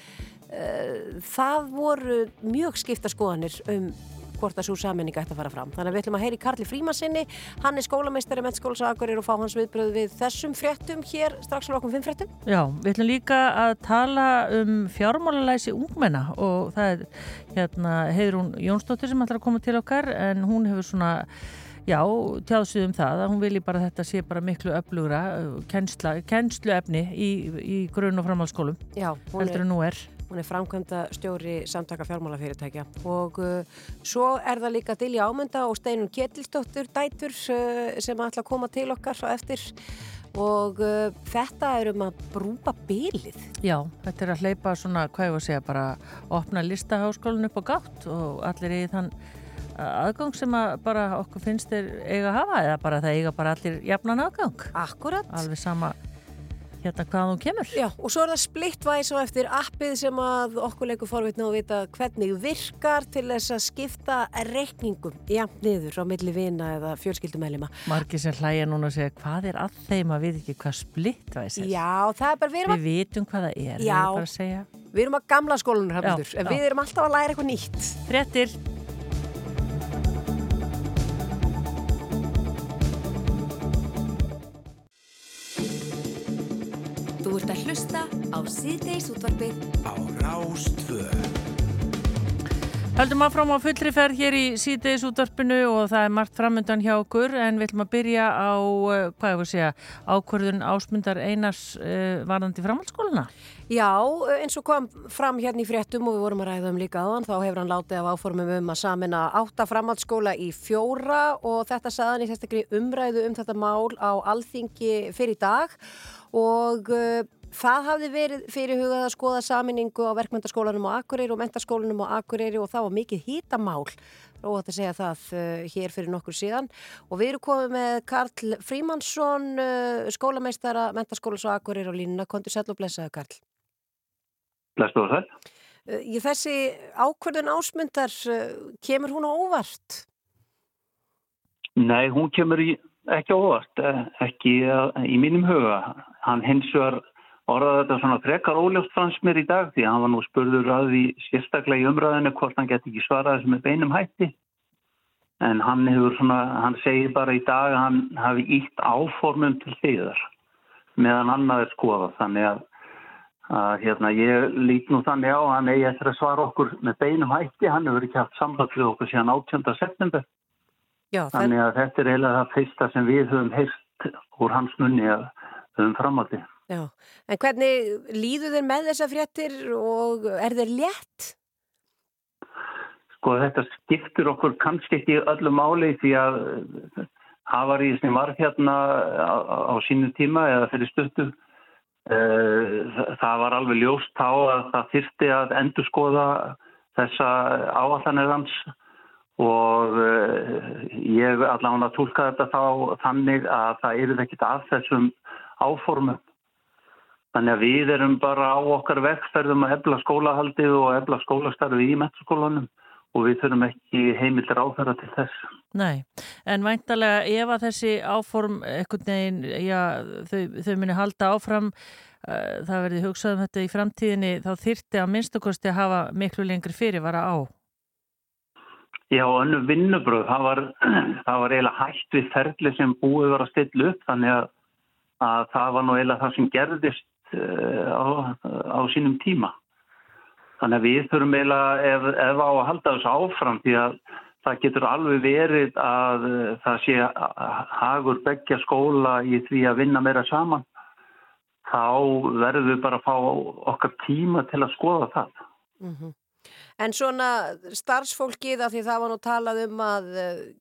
það voru mjög skipta skoðanir um hvort að svo sammenning ætti að fara fram. Þannig að við ætlum að heyri Karli Frímansinni, hann er skólameistari Akureyri og fá hans viðbröð við þessum fréttum hér strax á okkur fimm fréttum. Já, við ætlum líka að tala um fjármálalæsi ungmenna og það er hérna Heiðrún Jónsdóttir sem ætlar að koma til okkar en hún hefur svona Já, tjáðsvið um það að hún vilji bara þetta sé bara miklu öflugra uh, kennsluefni í, í grunn og hún heldur en nú er. Hún er framkvæmda stjóri samtaka fjármálafyrirtækja og uh, svo er það líka Dilja Ámynda og Steinun Ketilsdóttur dætur uh, sem ætla að koma til okkar á eftir og uh, þetta er um að brúpa bylið. Já, þetta er að hleypa svona, hvað ég var að segja, bara opna listaháskólinn upp á gátt og allir í þann aðgang sem að bara okkur finnst þeir eiga að hafa eða bara það eiga bara allir jafnan aðgang. Akkurat. Alveg sama hérna hvaðan þú kemur. Já, og svo er það splittvæs og eftir appið sem að okkur leikur forvitna að vita hvernig virkar til þess að skipta reikningum jafn niður á milli vina eða fjölskyldumælima. Margir sem hlæja núna og segja hvað er að þeim að við ekki hvað splittvæs er. Já, það er bara, við erum, Við vitum hvað það er. Já. Við erum bara að segja. að, við erum að gamla skólanur, við erum alltaf að læra eitthvað nýtt. Frettir. Þú ert að hlusta á síðdeis útvarpið á Rástvöð. Höldum áfram á fullri ferð hér í síðdeis útvarpinu og það er margt framöndan hjá okkur en við ætlum að byrja á, eh, hvað ég voru að segja, ákvörðun ásmundar Einars uh, varðandi framhaldsskóluna. Já, eins og kom fram hérna í fréttum og við vorum að ræða um líka aðan, þá hefur hann látið af áformum um að samina átta framhaldsskóla í fjóra og þetta saðan í sérstakri umræðu um þetta mál á alþingi fyrir dag og uh, það hafði verið fyrirhugað að skoða saminningu á verkmyndaskólanum á Akureyri og mentaskólanum á Akureyri og það var mikið hýtamál róðat að segja það uh, hér fyrir nokkur síðan og við erum komið með Karl Frímansson uh, skólameistara mentaskólas á Akureyri og línuna, kontur sæll og blessaðu Karl og sæl. Uh, Í þessi ákvörðun ásmundar uh, kemur hún á óvart? Nei, hún kemur í, ekki óvart, eh, ekki eh, í mínum huga. Hann hins vegar orðaði þetta svona frekar óljóst fannst mér í dag því að hann var nú spurður að því sérstaklega í umræðinu hvort hann geti ekki svaraði þessu með beinum hætti. En hann hefur svona, hann segir bara í dag að hann hafi ítt áformum til hliðar meðan annað er skoðað. Þannig að, að hérna, ég lít nú þannig á að hann eigi eftir að svara okkur með beinum hætti. Hann hefur ekki haft samband við okkur síðan 18. september. Já, Þannig að þetta er eiginlega það fyrsta sem við höfum heyrt úr hans munni að höfum framaldi. Já, en hvernig líður þeir með þessa fréttir og er þeir létt? sko þetta skiptur okkur kannski ekki öllu máli því að hafaríð sem var hérna á, á sínu tíma eða fyrir stuttu það var alveg ljóst þá að það þyrsti að endur skoða þessa áallanir hans og ég allavega tólka þetta þá þannig að það eru ekkit af þessum áformum Þannig að við erum bara á okkar vegferðum að efla skólahaldið og efla skólastarfi í metaskólanum og við þurfum ekki heimildir áferða til þess. Nei, en væntalega ef að þessi áform ekkert neginn, já, þau, þau muni halda áfram, uh, það verði hugsað um þetta í framtíðinni, þá þyrti að minnstakosti að hafa miklu lengri fyrirvara á. Já, önnu vinnubröð, það var, það var eiginlega hægt við ferli sem búið var að stilla upp, þannig að, að það var nú eiginlega það sem gerðist á, á sínum tíma. Þannig að við þurfum eiginlega ef, ef á að halda þessu áfram því að það getur alveg verið að það sé hagur begja skóla í því að vinna meira saman. Þá verðum við bara að fá okkar tíma til að skoða það. Mm -hmm. En svona starfsfólkið af því það var nú talað um að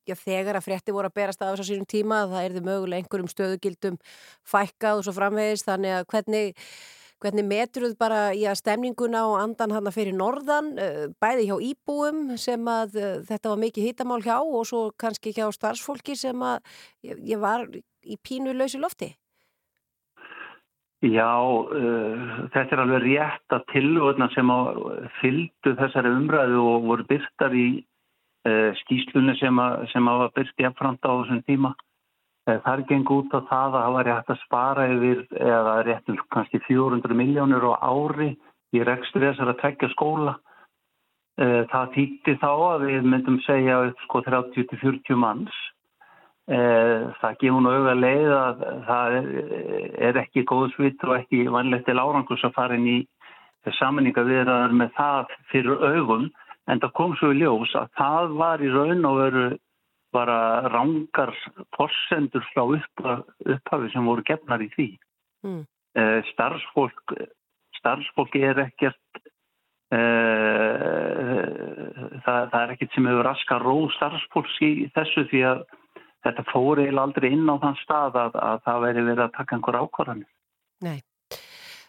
já, þegar að frétti voru að berast af þessu sínum tíma það erði mögulega einhverjum stöðugildum fækkað og svo framvegist þannig að hvernig, hvernig metruð bara í að stemninguna og andan hann að fyrir norðan bæði hjá íbúum sem að þetta var mikið hittamál hjá og svo kannski hjá starfsfólki sem að ég var í pínu lausi lofti. Já, uh, þetta er alveg rétt að tilvöðna sem fylgdu þessari umræðu og voru byrtar í uh, skýslunni sem, a, sem að var byrt í affranda á þessum tíma. Uh, það er geng út á það að það var rétt að spara yfir eða rétt um kannski 400 miljónur á ári í rekstri þessar að tvekja skóla. Það þýtti þá að við myndum segja sko 30-40 manns. Það gefur nú auðvitað leið að það er ekki góðsvitt og ekki vanlegt til árangus að fara inn í samanninga viðraðar með það fyrir augum en það kom svo í ljós að það var í raun og veru bara rángar forsendur frá upphafi sem voru gefnar í því. Mm. Starfsfólk, starfsfólk er ekkert það, það er ekkert sem hefur raska ró starfsfólks í þessu því að þetta fór eiginlega aldrei inn á þann stað að, að það veri verið að taka einhver ákvarðanir. Nei.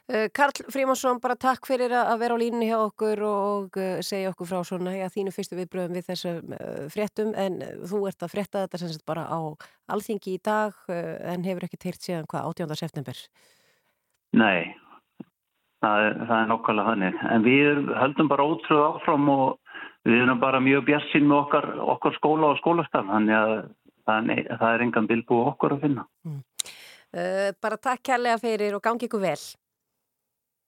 Uh, Karl Frímansson, bara takk fyrir að vera á línunni hjá okkur og uh, segja okkur frá svona, já, þínu fyrstu viðbröðum við þessum uh, fréttum en þú ert að frétta þetta sem sagt bara á alþingi í dag en hefur ekki teirt síðan hvað 18. september. Nei, það er, það er nokkala þannig, en við höldum bara ótrúð áfram og við erum bara mjög bjassin með okkar, okkar skóla og skólastafn, þannig að Þannig að það er engan bilbú okkur að finna. Mm. Uh, bara takk kærlega fyrir og gangi ykkur vel.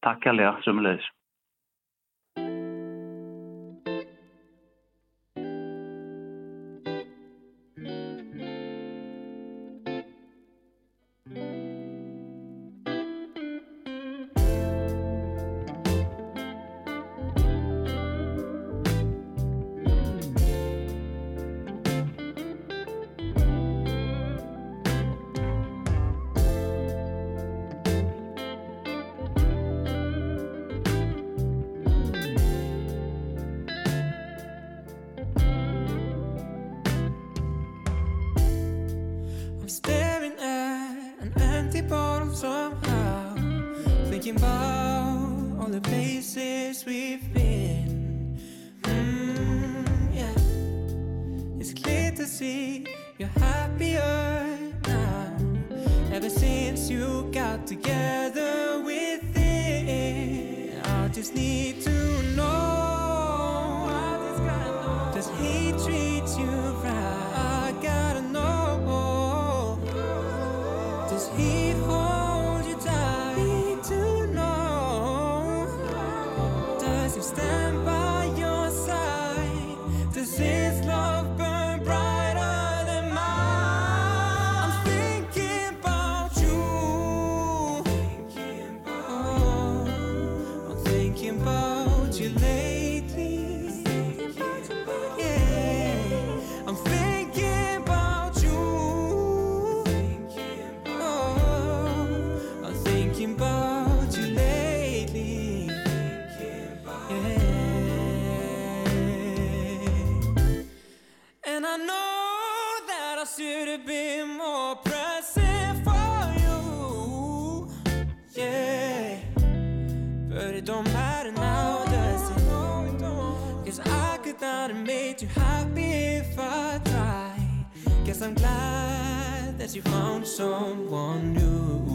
Takk kærlega, sömulegis. Thinking about all the places we've been. Mm, yeah. It's clear to see you're happier now. Ever since you got together with it. I just need to know. Guess I'm glad that you found someone new.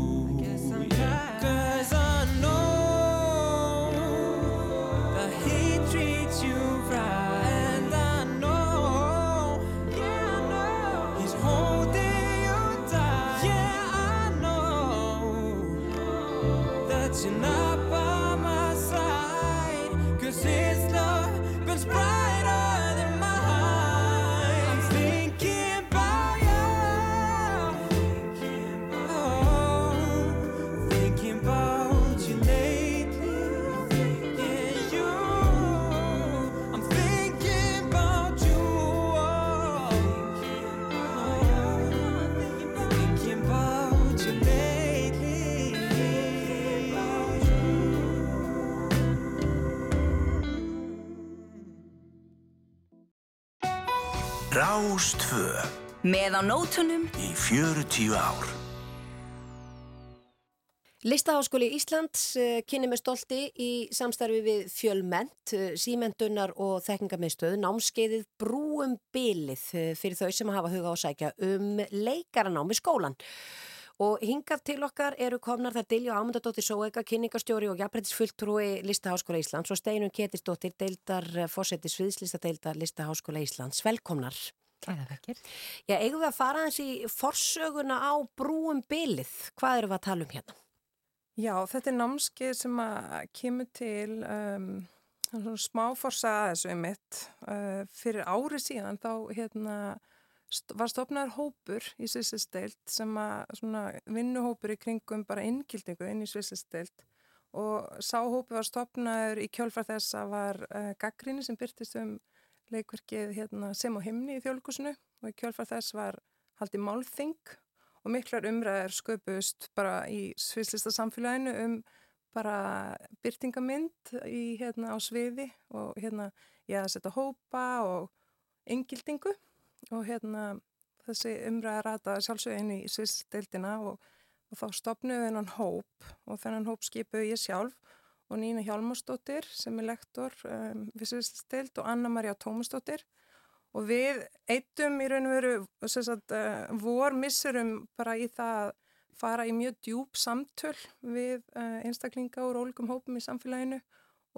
Rástvö Með á nótunum í 40 ár. Listaháskóli Íslands uh, kynni með stolti í samstarfi við fjölment, uh, símentunar og þekkingarmiðstöð, námskeiðið brúum bilið uh, fyrir þau sem hafa huga á að sækja um leikaranám í skólan. Og hingað til okkar eru komnar þær Dilja Ámundadóttir Sóega, kynningarstjóri og jafnbrettisfulltrúi Listaháskóla Íslands og Steinun Ketisdóttir, deildar fósetti Sviðslistadeildar Listaháskóla Íslands. Velkomnar. Vekkir. Já, eigum við að fara eins í forsöguna á brúum bilið. Hvað eru við að tala um hérna? Já, þetta er námskeið sem kemur til um, svona smá forsa þessu mitt. Uh, fyrir ári síðan þá hérna, st var stofnar hópur í Svisslisteilt sem að vinnuhópur í kringum bara innkildingu inn í Svisslisteilt og sá hópur var stofnar í kjölfar þess að var uh, gaggrinni sem byrtist um leikverkið hérna, sem á himni í þjóðlíkusinu og í kjölfar þess var haldið málþing og miklar umræðir sköpust bara í sviðslista samfélaginu um bara byrtingamind í, hérna, á sviði og hérna ég að setja hópa og yngildingu og hérna þessi umræðir rata sjálfsögin í sviðsdeildina og, og þá stopnuðu þennan hóp og þennan hóp skipuðu ég sjálf og Nína Hjálmarsdóttir sem er lektor um, við sviðsdeild og Anna-Maria Tómasdóttir. Og við eittum í raun og veru sagt, uh, vor missurum bara í það að fara í mjög djúb samtöl við uh, einstaklinga úr ólíkum hópum í samfélaginu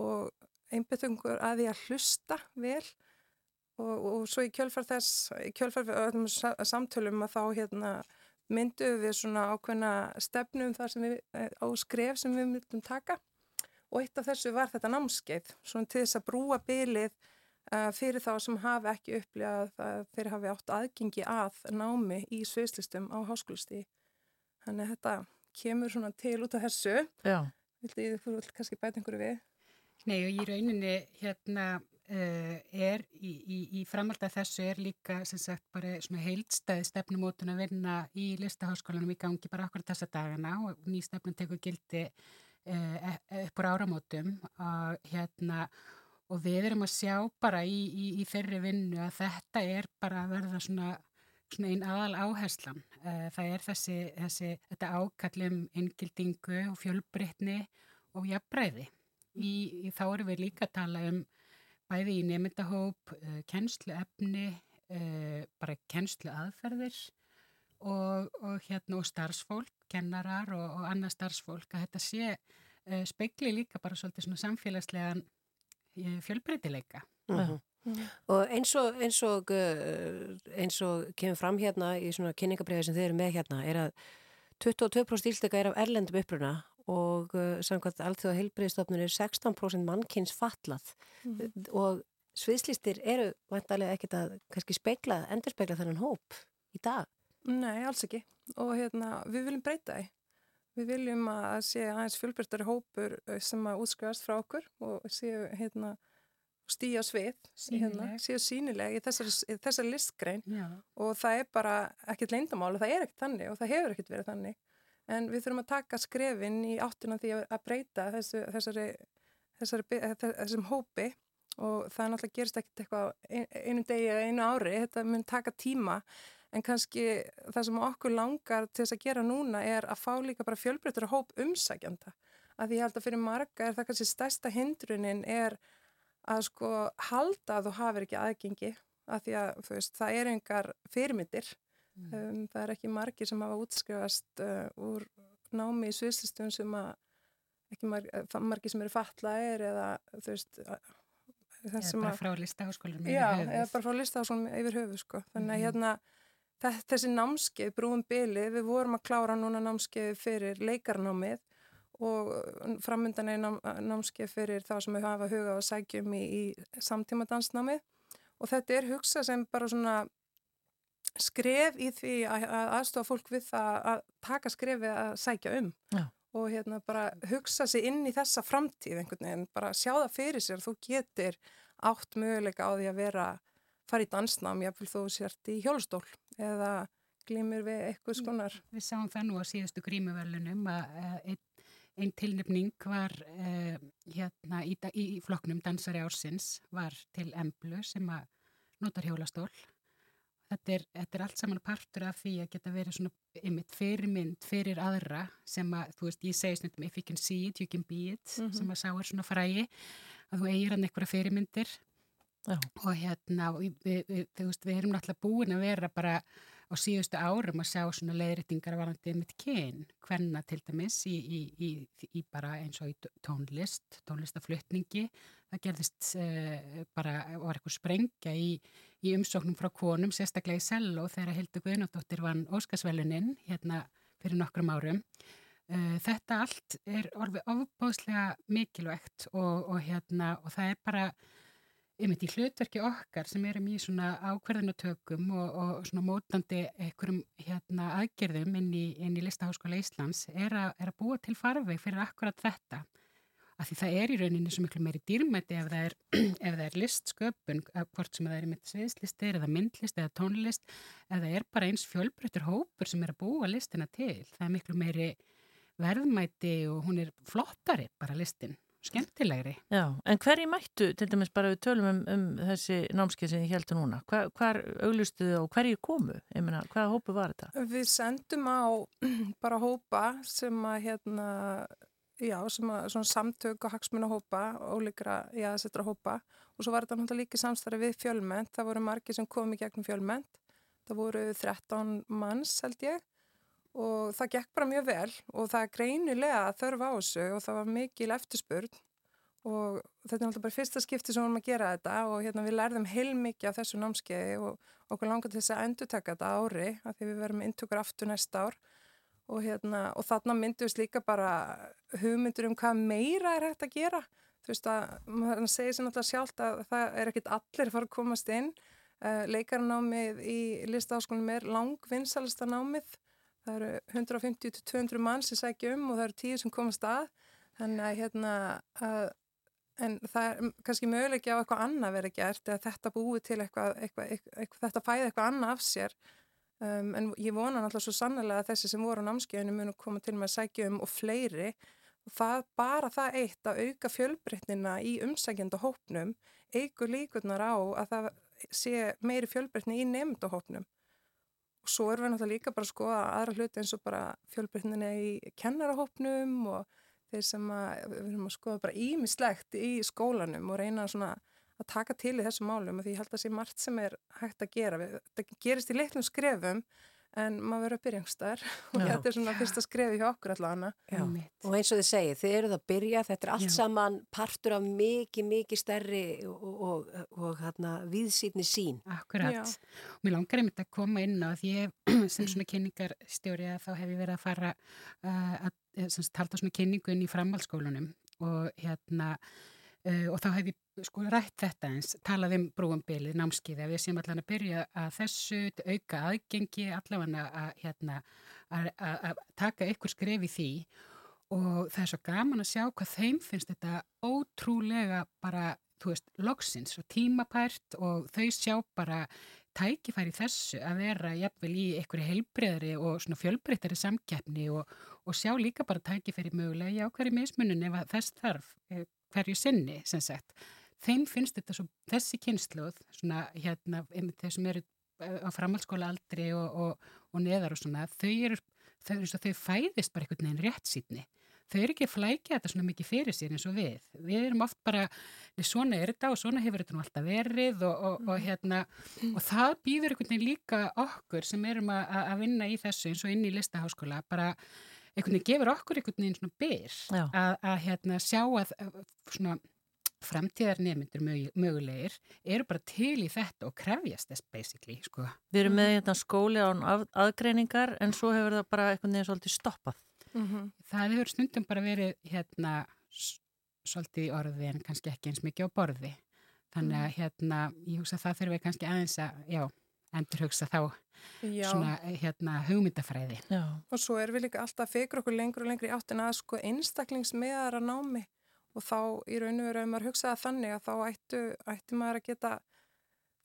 og einbettungur að því að hlusta vel. Og, og svo í kjölfar þess, í kjölfar öllum samtölum að þá hérna mynduðum við svona ákveðna stefnum þar sem við, á skref sem við myndum taka og eitt af þessu var þetta námskeið svona til þess að brúa bylið Uh, fyrir þá sem hafi ekki upplýjað að þeir hafi átt aðgengi að námi í sviðslistum á háskólisti. Þannig að þetta kemur svona til út af þessu. Já. Vildi þú kannski bæta einhverju við? Nei og í rauninni hérna uh, er í, í, í framhald af þessu er líka sem sagt bara svona heildstæði stefnumótun að vinna í listaháskólanum í gangi bara okkur þessa dagana og ný stefnum tekur gildi uh, upp á áramótum og hérna og við erum að sjá bara í, í, í þeirri vinnu að þetta er bara að verða svona, einn aðal áherslan. Það er þessi, þessi þetta ákallum inngildingu og fjölbreytni og jafnbreiði. Í, í, þá erum við líka að tala um bæði í nefndahóp, kennslu efni, bara kennslu aðferðir og, og, hérna, og starfsfólk, kennarar og, og annað starfsfólk að þetta sé speikli líka bara svolítið svona samfélagslegan fjölbreytileika. Uh -huh. Mm. Og eins og, eins og eins og kemur fram hérna í svona kynningabriði sem þið eru með hérna er að 22% íldega er af erlendum uppruna og uh, samkvæmt allþjóða heilbriðstofnun er 16% mannkynns fallað mm. og sviðslistir eru vantarlega ekkert að kannski speikla, endurspegla þennan hóp í dag. Nei, alls ekki. Og hérna við viljum breyta því. Við viljum að sé aðeins fjölbyrtari hópur sem að útskrifast frá okkur og séu hérna stíja svið, hérna, séu sínileg í þessari, þessari listgrein. Já. og það er bara ekkert leindamála, það er ekkert þannig og það hefur ekkert verið þannig. En við þurfum að taka skrefin í áttina því að breyta þessu, þessari, þessari, þessum hópi. Og það náttúrulega gerist ekkert eitthvað einu degi eða einu ári, þetta mun taka tíma en kannski það sem okkur langar til þess að gera núna er að fá líka bara fjölbreytur hóp umsækjanda að því ég held að fyrir marga er það kannski stærsta hindrunin er að sko halda að þú hafir ekki aðgengi af því að veist, það er engar fyrirmyndir um, það er ekki margir sem hafa útskrifast uh, úr námi í sviðslistum sem að ekki marg, uh, margir sem eru fatlaðir eða þú veist Eða bara að- frá listaháskólanum Já, yfir höfuð. eða bara frá listaháskólanum yfir höfuð sko. þannig að Mhm. hérna þe- þessi námskeið, brúum bili við vorum að klára núna námskeið fyrir leikarnámið og framöndan er nám, námskeið fyrir þá sem við hafa huga og sækjum í, í samtíma dansnámið og þetta er hugsa sem bara svona skref í því að, að aðstofa fólk við það að taka skrefið að sækja um. Já. og hérna bara hugsa sig inn í þessa framtíð einhvern veginn, bara sjá það fyrir sér þú getur átt möguleika á því að vera, fara í dansnám jáfnvel þú sért í hjólstól eða glýmur við eitthvað skonar Við sáum það nú á síðustu grímuverlunum að uh, einn ein tilnefning var uh, hérna í, da- í flokknum Dansari ársins var til Emblu sem að notar hjólastól. Þetta er, þetta er allt saman partur af því að geta verið svona einmitt fyrirmynd fyrir aðra sem að, þú veist, ég segi snundum if you can see it, you can be it, Mhm. sem að sá er svona frægi, að þú eigir hann einhverja fyrirmyndir Já. og hérna, við, við, veist, við erum náttúrulega búin að vera bara á síðustu árum að sjá svona leiðréttingar varandi mitt kyn, hvenna til dæmis í, í, í, í bara eins og í tónlist, tónlistaflutningi það gerðist uh, bara, var eitthvað sprengja í, umsóknum frá konum, sérstaklega í Sello þegar Hildur Guðnardóttir vann Óskarsvelunin hérna fyrir nokkrum árum Uh, þetta allt er orðið ofbóðslega mikilvægt og, og, hérna, og það er bara einmitt í hlutverki okkar sem erum í svona ákverðinatökum og, og svona mótandi einhverjum hérna aðgerðum inn í, inn í Listaháskóla Íslands er, a, er að búa til farveg fyrir akkurat þetta. Af því það er í rauninni svo miklu meiri dýrmæti ef það er, ef það er listsköpun, að hvort sem það er mitt sviðslistir eða myndlist eða tónlist, ef það er bara eins fjölbreyttur hópur sem er að búa listina til. Það er miklu meiri verðmæti og hún er flottari bara listin, skemmtilegri. Já, en hverju mættu, til dæmis bara við tölum um, um þessi námskeið sem ég heldur núna, Hva, hvar auglustu þið og hverju komu? Ég meina, hvaða hópu var þetta? Við sendum á bara hópa sem að hérna, já, sem að svona samtök og hagsmuna hópa, ólíkra, já, þessara hópa og svo var þetta náttúrulega líka samstarfi við fjölmennt, það voru margir sem komi gegnum fjölmennt, það voru 13 manns held ég og það gekk bara mjög vel og það er greinilega þörf á þessu og það var mikil eftirspurn og þetta er náttúrulega bara fyrsta skipti sem við erum að gera þetta og hérna við lærðum heilmikið af þessu námskeiði og okkur langar til þess að endurtaka þetta á ári af því við verum inntökur aftur næsta ár og, hérna, og þarna myndum við líka bara hugmyndur um hvað meira er hægt að gera. Þú veist að maður segir sér náttúrulega sjálft að það er ekkit allir að fara að komast inn. Uh, leikarnámið í listaháskólum er langvinnsalasta námið það eru 150-200 mann sem sækja um og það eru 10 sem komast að þannig að hérna að En það er kannski möguleiki á eitthvað annað verið gert eða þetta búið til eitthvað, eitthvað, eitthvað, þetta fæði eitthvað annað af sér. Um, en ég vona náttúrulega svo sannlega að þessi sem voru á námskeiðinu munu koma til með að sækja um og fleiri. Og það, bara það eitt að auka fjölbreytnina í umsækjandahópnum eigur líkurnar á að það sé meiri fjölbreytni í nefndahópnum. Og svo erum við náttúrulega líka bara að skoða aðra hluti eins og bara fjölbreytnina í kennarahópnum og þeir sem að, við erum að skoða bara ímislegt í skólanum og reyna svona að taka til í þessum málum og því ég held að það sé margt sem er hægt að gera. Við, það gerist í litlum skrefum en maður verður að byrja einhverstaðar og þetta er svona fyrsta skrefi hjá okkur allavega. Og eins og þið segið, þið eruð að byrja, þetta er allt Já. saman partur af mikið, mikið stærri og, og, og hérna, viðsýtni sín. Akkurat. Já. Og mér langar einmitt að koma inn á því ég sem svona kynningarstjóri að þá hef ég verið að fara uh, að eh, sagt, halda svona kynningu inn í framhaldsskólunum og hérna uh, og þá hef ég sko rætt þetta eins, talað um brúumbilið, námskeiði, að við séum allan að byrja að þessu auka aðgengi allavega að, hérna, að, að, taka ykkur skref í því. Og það er svo gaman að sjá hvað þeim finnst þetta ótrúlega bara, þú veist, loksins og tímapært og þau sjá bara tækifæri þessu að vera jafnvel í einhverju heilbreyðri og svona fjölbreyttari samkeppni og, og sjá líka bara tækifæri mögulega í ákverju mismunum ef þess þarf. Eh, hverju sinni sem sagt. Þeim finnst þetta svo, þessi kynsluð, svona hérna, þeir sem eru eh, á framhaldsskóla aldri og, og, og neðar og svona, þau eru, þau, eru svo, þau fæðist bara einhvern veginn rétt sýtni. þau eru ekki að flækja þetta svona mikið fyrir sér eins og við. Við erum oft bara, svona er þetta og svona hefur þetta nú alltaf verið og, og, og hérna, og það býður einhvern veginn líka okkur sem erum að, að vinna í þessu eins og inn í listaháskóla, bara einhvern veginn gefur okkur einhvern veginn svona byr að, að hérna sjá að svona framtíðar nefndur mögulegir eru bara til í þetta og krefjast þess basically, sko. Við erum með hérna skóli án að, aðgreiningar en svo hefur það bara einhvern veginn svolítið stoppað. Mm -hmm. Það hefur stundum bara verið hérna svolítið í orði en kannski ekki eins mikið á borði. Þannig að hérna, ég hugsa að það fyrir við kannski aðeins að, já, endur hugsa þá já. svona hérna hugmyndafræði. Já. Og svo er við líka alltaf fyrir okkur lengur og lengur í áttin að sko einstaklingsmiðara námi og þá í raun og veru ef maður hugsaða þannig að þá ættu, ættu maður að geta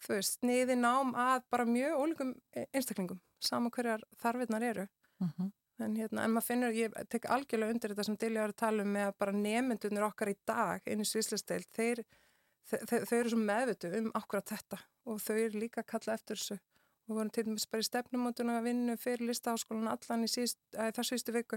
þú veist, niði nám að bara mjög ólíkum einstaklingum saman hverjar þarfinnar eru uh Mhm. -huh. en, hérna, en maður finnur, ég tek algjörlega undir þetta sem Dilja var að tala um með að bara nemyndunir okkar í dag inn í Svíslandsdeil þeir, þeir, þeir eru svo meðvitu um akkurat þetta og þau eru líka að kalla eftir þessu. Og vorum til dæmis bara í stefnumótuna að vinna fyrir listaháskólan allan í þar sístu viku.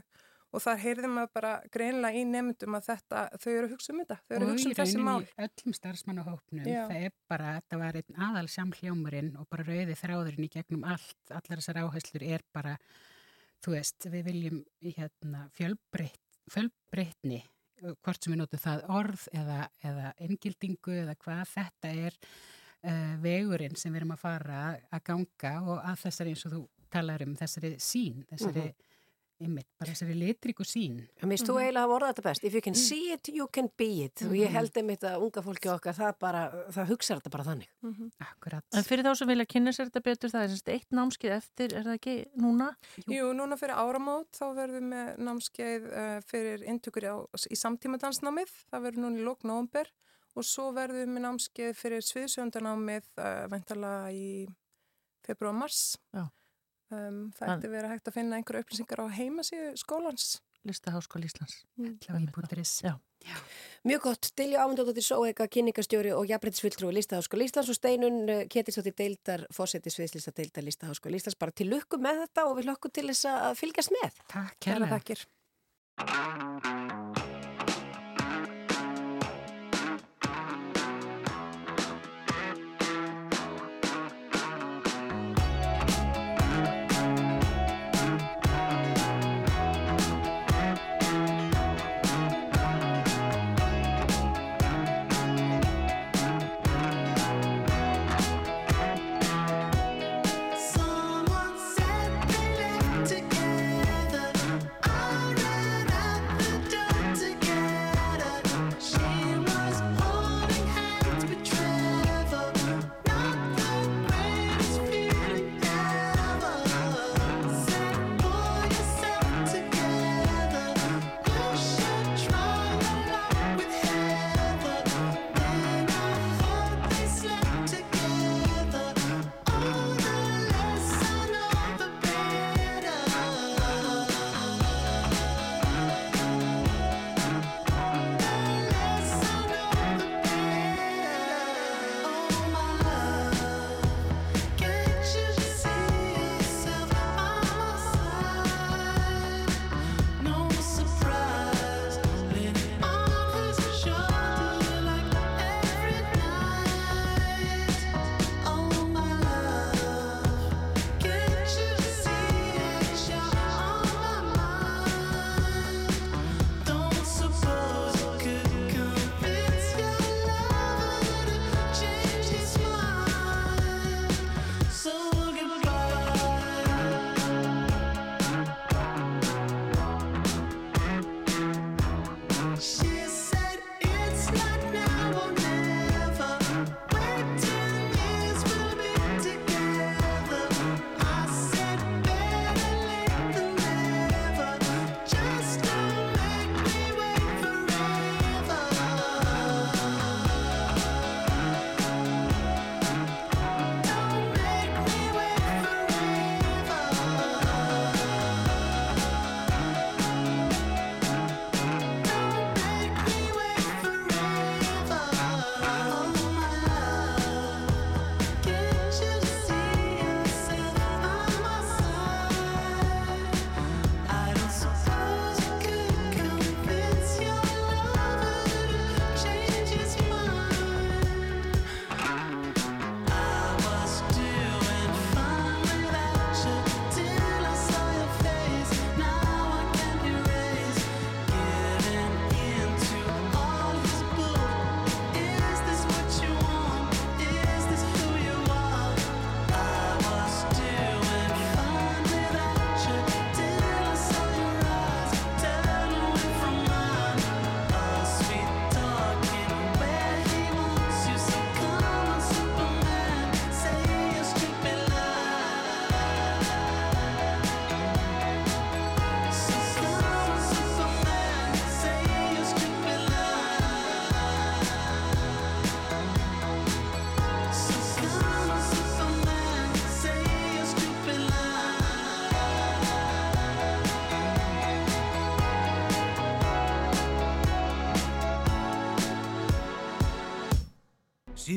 Og þar heyrðum við bara greinlega í nefndum að þetta, þau eru að hugsa um þetta þau eru að hugsa um þessi mál og í rauninni öllum starfsmannahópnum, það er bara þetta var einn aðal samhljómurinn og bara rauði þráðurinn í gegnum allt allar þessar áherslur er bara þú veist, við viljum hérna, fjölbreytni hvort sem við notum það orð eða, eða engildingu eða hvað þetta er uh, vegurinn sem við erum að fara að ganga og að þessari eins og þú talar um þessari sín, þessari mm -hmm einmitt, bara þessari litríku sín. Mér finnst þú eiginlega að vorða þetta best. If you can see it, you can be it. Og ég held einmitt að unga fólki okkar, það bara, það hugsa þetta bara þannig. Mm -hmm. Akkurat. En fyrir þá sem vilja kynna sér þetta betur, það er semst eitt námskeið eftir, er það ekki núna? Jú, Jú núna fyrir áramót, þá verðum við með námskeið uh, fyrir intökur á, í samtímadansnámið, það verður núna í lók nógumber og svo verðum við með námskeið fyrir sviðsjöndanámið uh, vantala í februar-mars. Já. Um, það ætti verið hægt að finna einhverju upplýsingar á heimasíðu skólans. Listaháskóli Íslands. Já. Mjög gott, Dilja Ámundóttir Sóega, kynningarstjóri og jafnbrettisfulltrúi Listaháskóli Íslands og Steinun Ketilsóttir Deildar, fósettis viðslista Deildar Listaháskóli Íslands. Bara til lukku með þetta og við lökkum til þess að fylgjast með. Takk, kærlega. Takkir. Someone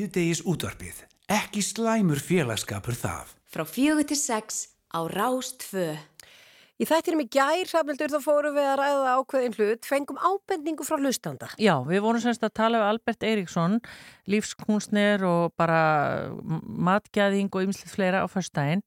Síðdegis útvarpið. Ekki slæmur félagskapur það. Frá fjögur til sex á Rás 2. Í þættinum í gær, Hrafnildur, þá fórum við að ræða ákveðin hlut, fengum ábendingu frá hlustanda. Já, við vorum semst að tala við Albert Eiríksson, lífskúnsnir og bara matgæðing og ymslið fleira á förstæðin.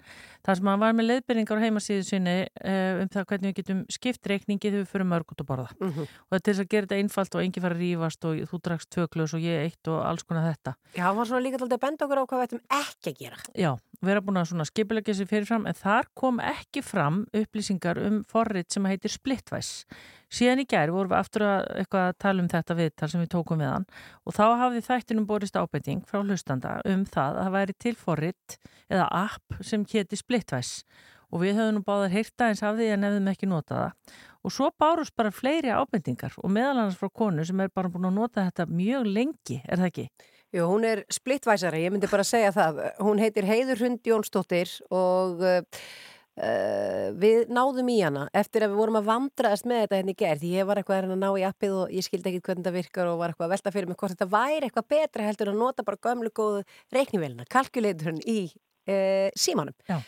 Það sem hann var með leiðbyrningar á heimasíðu sinni uh, um það hvernig við getum skipt reikningi þegar við fyrir mörg út að borða. Mm -hmm. Og þetta er þess að gera þetta einfalt og engi fara að rífast og þú drakst tvöklaus og ég eitt og alls konar þetta. Já, hann var svona líka alltaf að benda okkur á hvað við ættum ekki að gera. Já, við erum búin að svona skipilegja sér fyrirfram en þar kom ekki fram upplýsingar um forrið sem heitir Splitwise. Síðan í gær vorum við aftur að, að tala um þetta viðtal sem við tókum við hann og þá hafði þættinum borist ábending frá hlustanda um það að það væri til forrið eða app sem héti Splitwise og við höfum nú báðar heyrta eins af því en nefnum ekki nota það og svo bárust bara fleiri ábendingar og meðal annars frá konu sem er bara búin að nota þetta mjög lengi, er það ekki? Jú, hún er splittvæsari, ég myndi bara segja það. Hún heitir Heiður Hund Jónsdóttir og uh, uh, við náðum í hana eftir að við vorum að vandraðast með þetta henni gerð. Ég var eitthvað að ná í appið og ég skildi ekki hvernig þetta virkar og var eitthvað að velta fyrir mig hvort þetta væri eitthvað betra heldur að nota bara gömlu góðu reiknivélina, kalkuleiturinn í uh, símanum. Já.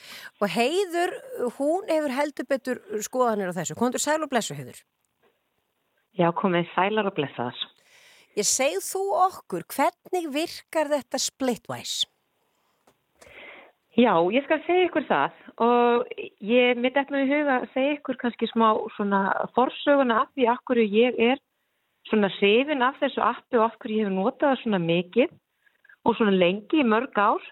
Og Heiður, hún hefur heldur betur skoðanir á þessu. Kondur sæl og blessu, Heiður? Já, komið sælar og blessaðar. Ég segð þú okkur, hvernig virkar þetta splitwise? Já, ég skal segja ykkur það og ég mitt eftir í huga að segja ykkur kannski smá svona forsöguna af því af hverju ég er svona hrifin af þessu appi og af hverju ég hef notað það svona mikið og svona lengi í mörg ár.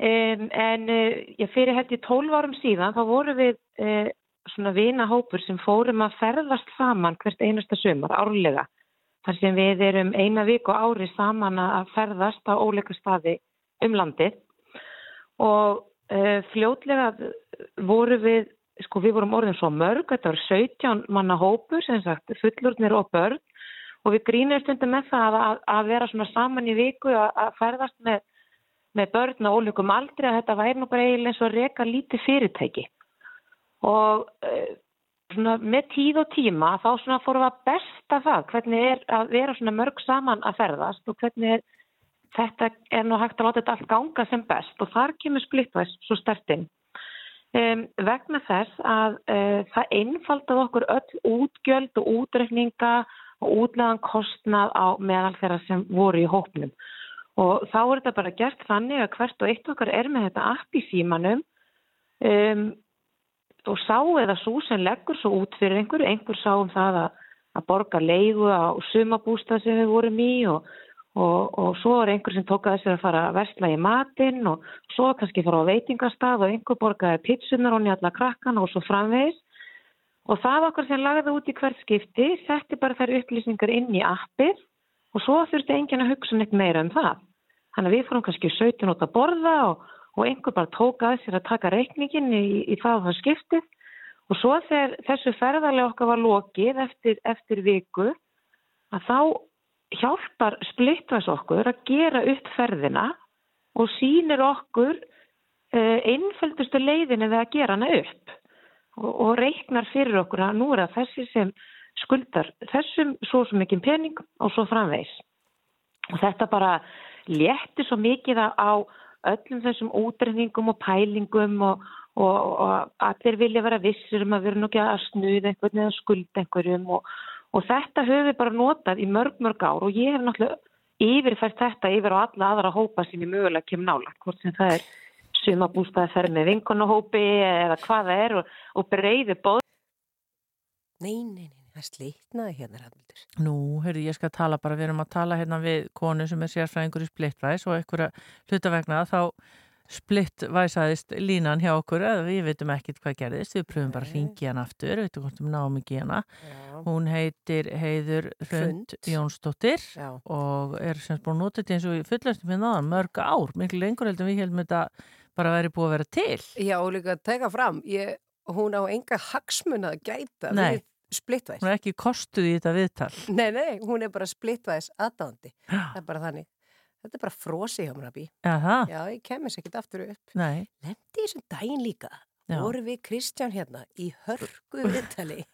Um, en uh, ég fyrir held í 12 árum síðan þá voru við uh, svona vinahópur sem fórum að ferðast saman hvert einasta sömur árlega. Þar sem við erum eina vik og ári saman að ferðast á óleika staði um landið og uh, fljótlega voru við, sko við vorum orðin svo mörg, þetta var 17 manna hópur sem sagt fullurnir og börn. Og við grínum stundum með það að, að vera svona saman í viku að, að ferðast með, með börn og óleikum aldrei að þetta væri nú bara eiginlega eins og að reka lítið fyrirtæki. Og uh, svona, með tíð og tíma þá svona fórum við að besta það hvernig er að vera svona mörg saman að ferðast og hvernig er þetta er nú hægt að láta þetta allt ganga sem best og þar kemur splittvæs svo stertinn um, vegna þess að uh, það einfaldað okkur öll útgjöld og útrekninga og útlegan kostnað á meðal þeirra sem voru í hópnum. Og þá er þetta bara gert þannig að hvert og eitt okkar er með þetta app í símanum. Um, og sá eða svo sem leggur svo út fyrir einhver, einhver sá um það að, að borga leigu á sumabústað sem við vorum í og, og, og svo er einhver sem tók að þess að fara að versla í matinn og svo kannski fara á veitingastað og einhver borgaði pitsunar og njalla krakkan og svo framvegis og það okkar sem lagði út í hvert skipti setti bara þær upplýsingar inn í appið og svo þurfti enginn að hugsa neitt meira um það. Þannig að við fórum kannski 17 út að borða og og einhver bara tók að sér að taka reikningin í, í það og það skiptið og svo þegar þessu ferðarlega okkar var lokið eftir, eftir viku að þá hjálpar splittvæs okkur að gera upp ferðina og sínir okkur uh, einföldustu leiðinu við að gera hana upp. Og, og reiknar fyrir okkur að nú er að þessi sem skuldar þessum svo sem ekki pening og svo framvegs og þetta bara léttir svo mikið á öllum þessum útrenningum og pælingum og, og, og allir vilja vera vissir um að vera nokkið að snuða einhvern eða skulda einhverjum og, og þetta höfum við bara notað í mörg mörg ár og ég hef náttúrulega yfirfært þetta yfir á alla aðra hópa sem ég mögulega kem nála, hvort sem það er sumabústaði ferð með vinkonahópi eða hvað það er og breyði bóð Nei, nei, nei, það slitnaði hérna Rafnildur. Nú, hörru, ég skal tala bara, við erum að tala hérna við konu sem er sérfræðingur í splittvæs og einhverja hlutavegna þá splittvæsaðist línan hjá okkur við veitum ekkit hvað gerðist, við pröfum bara að ringi hann aftur, við veitum hvort við náum ekki hana. Hún heitir Heiður Hrund Jónsdóttir Já. og er sem búin nota þetta eins og fullastum við náðan mörg ár, miklu lengur heldur við heldum þetta bara væri búið að vera til. Já, og líka að teka fram, ég, hún á enga hagsmun að gæta Nei. við splittvæs. Hún er ekki kostuð í þetta viðtal. Nei, nei, hún er bara splittvæs aðdáðandi. Það er bara þannig. Þetta er bara frosi hjá mér að bí. Já, ég kemur sér ekkert aftur upp. Nei. Lendi þessum daginn líka. Voru við Kristján hérna í hörgu viðtali.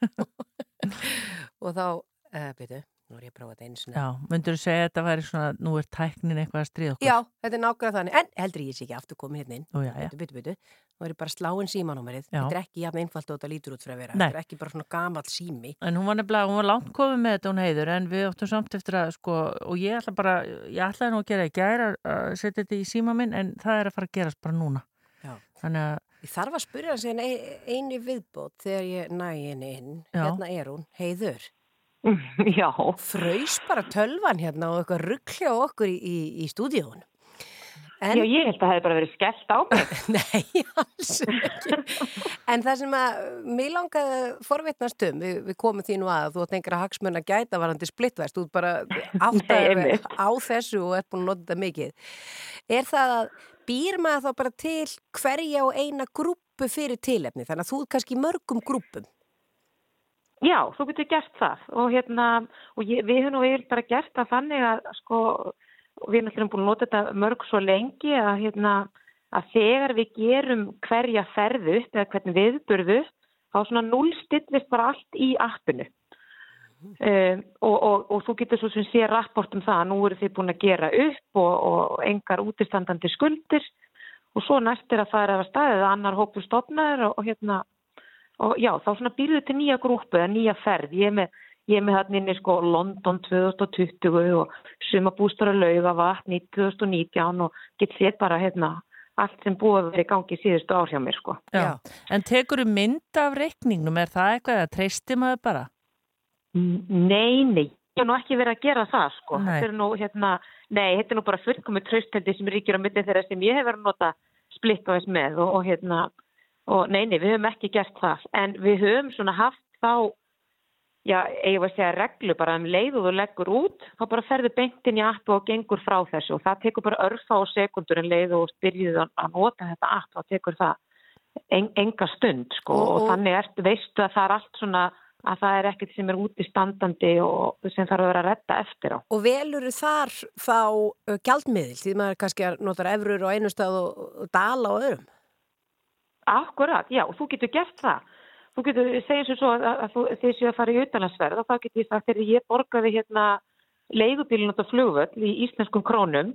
og þá, uh, byrju, Nú er ég að prófa þetta einu sinni. Já, myndur þú segja að þetta væri svona, nú er tæknin eitthvað að stríða okkur? Já, þetta er nákvæmlega þannig, en heldur ég sé ekki aftur komið hérna inn. Ó, já, já. Byttu, byttu, byttu. Nú er ég bara sláinn símanúmerið. Þetta er ekki jafn einfalt og þetta lítur út fyrir að vera. Nei. Þetta er ekki bara svona gamall sími. En hún var nefnilega, hún var langt komið með þetta hún heiður en við áttum samt eftir að sko og ég ætla bara, ég ætlaði nú að gera í gæra að setja þetta í síma minn en það er að fara að gerast bara núna. Þannig að, Ég þarf að spyrja hans en eini viðbót þegar ég næ henni inn. Hérna er hún, heiður. Já. Fröys bara tölvan hérna og eitthvað ruggli á okkur í, í, í stúdíun. Já, ég held að það hefði bara verið skellt á mig. Nei, alls ekki. En það sem að mér langaði að forvitnast um, við, við komum því nú að þú átt einhverja hagsmenn að gæta varandi splittvæst, þú ert bara áttaði á þessu og ert búin að nota þetta mikið. Er það að býr maður þá bara til hverja og eina grúpu fyrir tilefni, þannig að þú er kannski mörgum grúpum? Já, þú getur gert það. Og, hérna, og ég, við höfum eiginlega bara gert það þannig að sko, við erum alltaf búin að nota þetta mörg svo lengi að, hérna, að þegar við gerum hverja ferðu eða hvernig viðburðu þá svona núlstillist bara allt í appinu. Um, og, og, og þú getur svo sem sé rapport um það að nú eru þið búin að gera upp og, og engar útistandandi skuldir. Og svo næst er að er að staðið að annar hópu stofnaður og hérna og já, þá svona býrðu til nýja grúpu eða nýja ferð, ég er með ég er með hann inni sko London 2020 og sumabústur að lauga vatn í 2019 og get sér bara hérna allt sem búið að vera í gangi síðustu ár hjá mér sko. já. En tekur þú mynd af reikningnum, er það eitthvað að treysti maður bara? Nei, nei, ég hef nú ekki verið að gera það sko. Nei. Þetta er nú hérna, nei, þetta er nú bara fullkomið trausteldi sem ríkir á milli þeirra sem ég hef verið að nota splitt og þess með og, og hérna, og nei, nei, við höfum ekki gert það, en við höfum svona haft þá, já, ég var að segja reglu bara um leið og þú leggur út, þá bara ferðu beintin í appu og gengur frá þessu og það tekur bara örfa og sekundur en leið og byrjuð að nota þetta app, þá tekur það en, enga stund sko Og- og, og- þannig ertu, veistu að það er allt svona að það er ekkert sem er úti standandi og sem þarf að vera að redda eftir á. Og velur þar þá uh, gjaldmiðil, því maður kannski notar efrur á einu stað og, og dala á öðrum? Akkurat, já, og þú getur gert það. Þú getur, segjum svo svo að, að þú, þið séu að fara í auðvitaðlansverð og þá getur ég sagt, þegar ég borgaði hérna leigubílun út á flugvöll í íslenskum krónum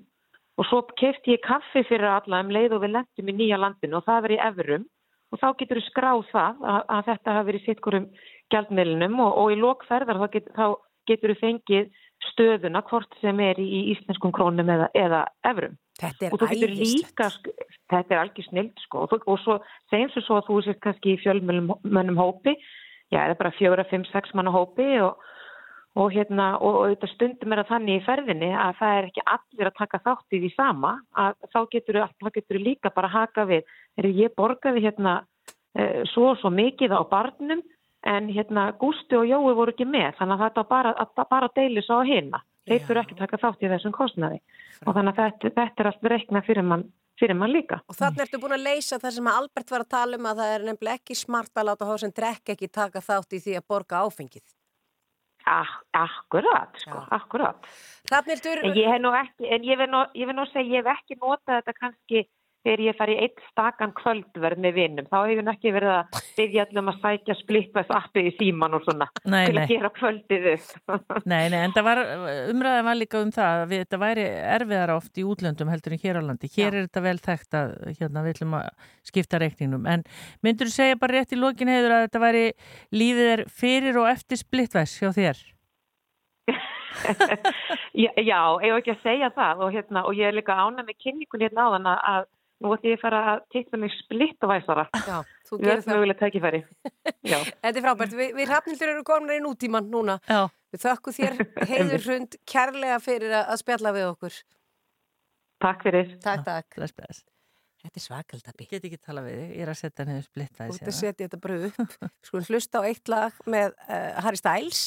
og svo kefti ég kaffi fyrir alla um leið og við lendum í nýja landinu og það verið efrum og þá getur þú skráð það að, að þetta hafi verið sittkurum gjaldmiðlunum og, og í lokferðar þá, get, þá getur þú fengið stöðuna hvort sem er í íslenskum krónum eða, eða efrum. Þetta er æðislegt. þetta er algjör snild sko, og, og svo segjum svo svo að þú sést kannski í fjölmönnum hópi, já, er bara fjóra, fimm, sex manna hópi og, og hérna, og, og þetta stundum er að þannig í ferðinni að það er ekki allir að taka þátt í því sama, að þá getur þú líka bara haka við, er ég borgaði hérna eh, svo og svo mikið á barnum, en hérna Gústi og Jói voru ekki með, þannig að þetta bara, að, bara deilis á hina. Þeir fyrir ekki taka þátt í þessum kostnaði og þannig að þetta, þetta er allt reikna fyrir mann, fyrir mann líka. Og þannig ertu búin að leysa það sem Albert var að tala um að það er nefnilega ekki smart að láta þá sem drekk ekki taka þátt í því að borga áfengið. Ah, akkurat, sko, akkurat. Hrafnildur... En ég hef nú ekki, en ég vil nú, nú segja, ég hef ekki notað þetta kannski þegar ég fari í eitt stakan kvöldverð með vinnum. Þá hefur nú ekki verið að byggja allum að sækja splittvæðs appið í síman og svona Nei, til nei. að gera kvöldið upp. Nei, nei, en það var, umræðan var líka um það að þetta væri erfiðar oft í útlöndum heldur en hér á landi. Hér er þetta vel þekkt að hérna, við ætlum að skipta reikningnum. En myndur þú segja bara rétt í lokin heiður að þetta væri lífið er fyrir og eftir splittvæs hjá þér? já, já, ég var ekki að segja það og, hérna, og ég er líka ánað með kynningun hérna áðan að- að nú ætti ég að fara að tikka mig splittvæsara. Já, þú Við gerir erum það. mögulega tækifæri. Já. Þetta er frábært. Vi, við Hrafnildur eru komin í nútíman núna. Já. Við þökkum þér heiður hrund kærlega fyrir að spjalla við okkur. Takk fyrir. Takk, takk. Bless, bless. Þetta er svakaldabi. Get ekki tala við þig, ég er að setja henni splittvæs. Þú ert að setja þetta bara upp. Við skulum hlusta á eitt lag með uh, Harry Styles.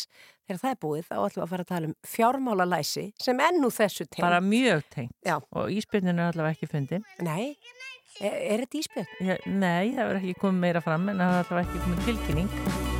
Þegar það er búið, þá ætlum við að fara að tala um fjármálalæsi sem ennú þessu tengt. Bara mjög tengt. Já. Og íspjörnin er allavega ekki fundin. Nei, er, er þetta íspjörn? Ja, nei, það verður ekki komið meira fram en það er allavega ekki komið tilkynning.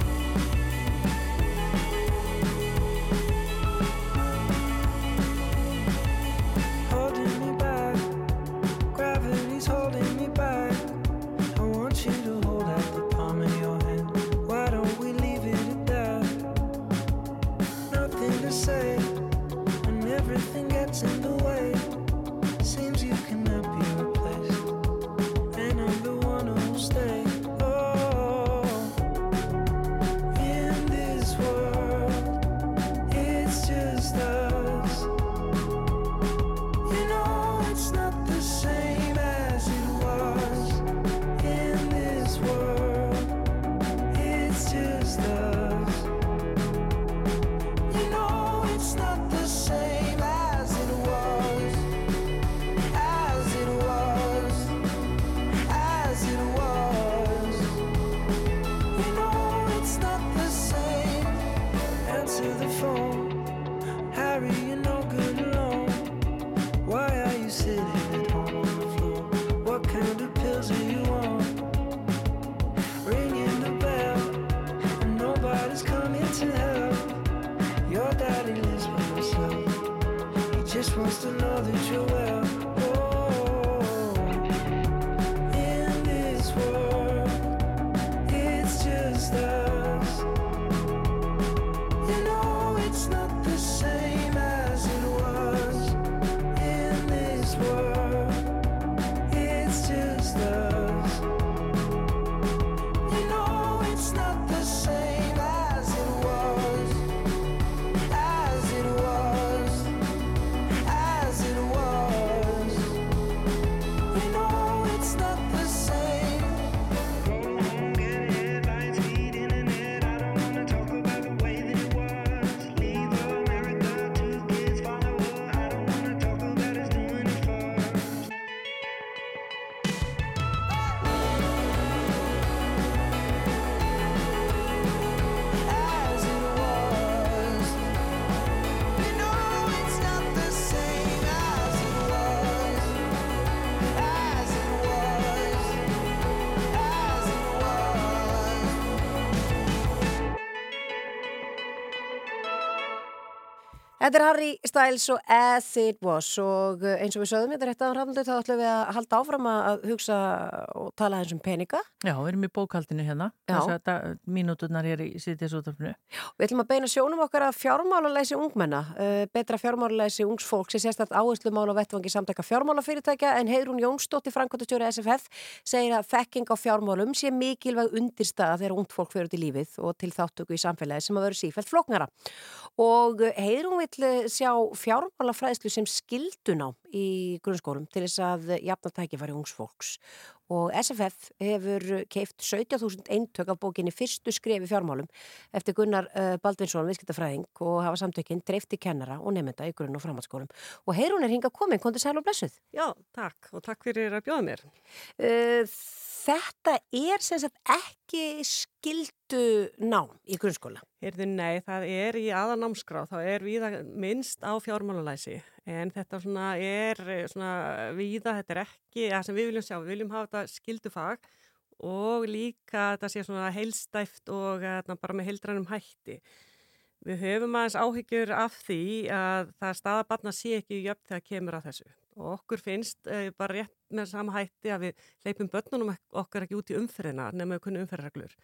Þetta er Harry Styles og As It Was og uh, eins og við sögum þetta rétt á rafnaldur þá ætlum við að halda áfram að hugsa og tala eins um peninga. Já, við erum í bókaldinu hérna, þess að mínúturnar hér í sýttisútafnu. Við ætlum að beina sjónum okkar að fjármálalæsi ungmenna, uh, betra fjármálalæsi ungs fólk sem sérstætt áherslu mála á vettvangi samtaka fjármálafyrirtækja en Heiðrún Jónsdóttir, Frankværtastjóri SFF, segir að þekking á fjármálum sé mikilvæg undirstaða þegar ungt fólk og uh, Heiðrún vill uh, sjá fjármálafræðslu sem skilduna í grunnskólum til þess að jafna tækifæri ungs fólks og SFF hefur keift 17.000 eintök af bókinni Fyrstu skrefi fjármálum eftir Gunnar uh, Baldvinsson, viðskiptafræðing og hafa samtökinn dreifti kennara og nefnda í grunn- og framhaldsskólum. Og heyrún er hinga komin, komdu sæl og blessuð. Já, takk og takk fyrir að bjóða mér. Uh, þetta er sem sagt ekki skildu nám í grunnskóla. Heyrðu, nei, það er í aðanámskrá, þá er víða minnst á fjármálalæsi en þetta svona er eh, svona víða, þetta er ekki, það sem við viljum sjá, við viljum hafa þetta skildufag og líka þetta sé svona heilstæft og uh, bara með heildrænum hætti. Við höfum aðeins áhyggjur af því að það staðabarna sé ekki jöfn þegar kemur að þessu og okkur finnst uh, bara rétt með sama hætti að við leipum börnunum okkar ekki út í umferðina nema við kunni umferðarreglur.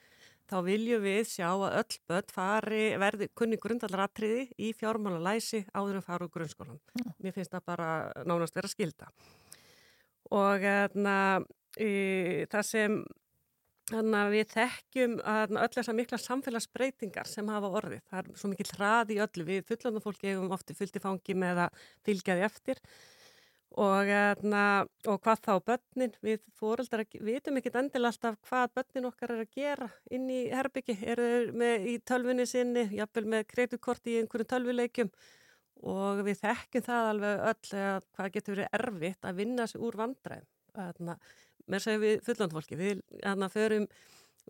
Þá viljum við sjá að öll börn fari, verði kunni grundallaratriði í fjármálalæsi áður en fara úr grunnskólan. Mér finnst það bara nánast vera skilda. Og þarna, e, það sem þarna, við þekkjum þarna, öll þessar mikla samfélagsbreytingar sem hafa orðið. Það er svo mikil hrað í öllu. Við fullandu fólki hefum ofti fyllt í fangi með að fylgja því eftir. Og, þarna, og hvað þá börnin, við fóreldrar vitum ekkit endilega alltaf hvað börnin okkar er að gera inn í herbyggi, eru með í tölvunni sinni, jafnvel með kreditkorti í einhverjum tölvuleikjum. Og við þekkjum það alveg öll að hvað getur verið erfitt að vinna sig úr vandræðum. Með segjum við fullandfólki, við þarna, förum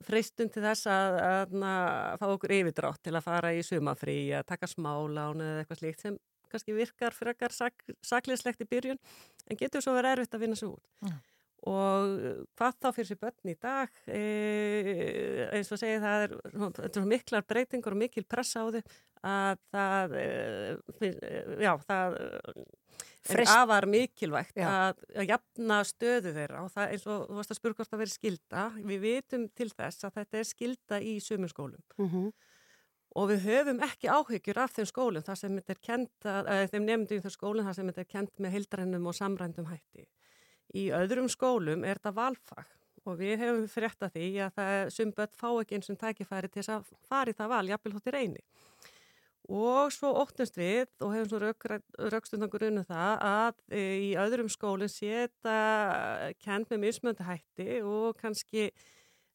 freistum til þess að, að, að fá okkur yfirdrátt til að fara í sumafrí, að taka smálán eða eitthvað slíkt sem kannski virkar frekar sak, sakliðslegt í byrjun en getur svo verið erfitt að vinna svo út. Mm. Og hvað þá fyrir sér börn í dag, e, eins og segja það er, er miklar breytingur og mikil pressa á þau að það, e, já, það er afar mikilvægt að, að jafna stöðu þeirra og það eins og þú varst að spyrja hvort það verið skilda. Við vitum til þess að þetta er skilda í sömum skólum. Mm -hmm. Og við höfum ekki áhyggjur af þeim skólum þar sem þetta er kent, að, þeim nefndum í þeim skólum þar sem þetta er kent með heildrænum og samrændum hætti. Í öðrum skólum er þetta valfag og við hefum frétta því að það sumbött fá ekki eins og tækifæri til þess að fari það val, jafnvel hóttir eini. Og svo óttumst við og hefum svo raukstundangur unnu það að e, í öðrum skólum sé þetta kent með mismöndu hætti og kannski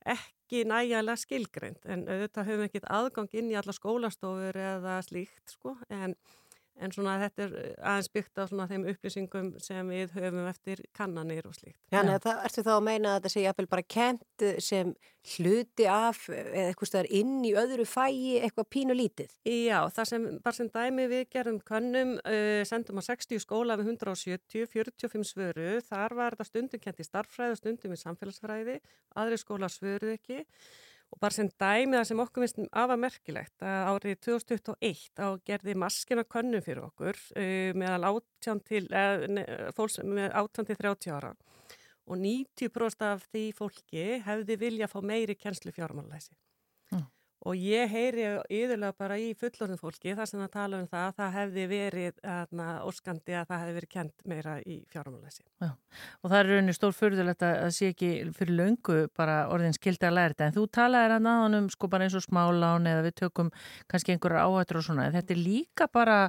ekki nægjalega skilgreynd en auðvitað höfum við ekkert aðgang inn í alla skólastofur eða slíkt sko en, en svona þetta er aðeins byggt á svona þeim upplýsingum sem við höfum eftir kannanir og slíkt. Þannig að það ertu þá að meina að þetta sé jafnvel bara kent sem hluti af eða eitthvað stöðar inn í öðru fæi eitthvað pínu lítið? Já, það sem bara sem dæmi við gerum könnum, uh, sendum á 60 skóla við 170, 45 svöru, þar var þetta stundum kent í starffræði og stundum í samfélagsfræði, aðri skóla svöruð ekki og bara sem dæmi það sem okkur finnst afa merkilegt að árið 2021 á gerði maskina könnum fyrir okkur uh, meðal átján til, uh, fólks með átján til 30 ára og 90% af því fólki hefði vilja að fá meiri kennslu fjármálalæsi. Og ég heyri yðurlega bara í fullorðin fólki þar sem það tala um það að það hefði verið aðna, óskandi að það hefði verið kent meira í fjármálæsi. Já, og það er rauninni stór fyrðulegt að sé ekki fyrir löngu bara orðin skildi að læra þetta en þú talaðir að náðanum sko bara eins og smálán eða við tökum kannski einhverja áhættur og svona en þetta er líka bara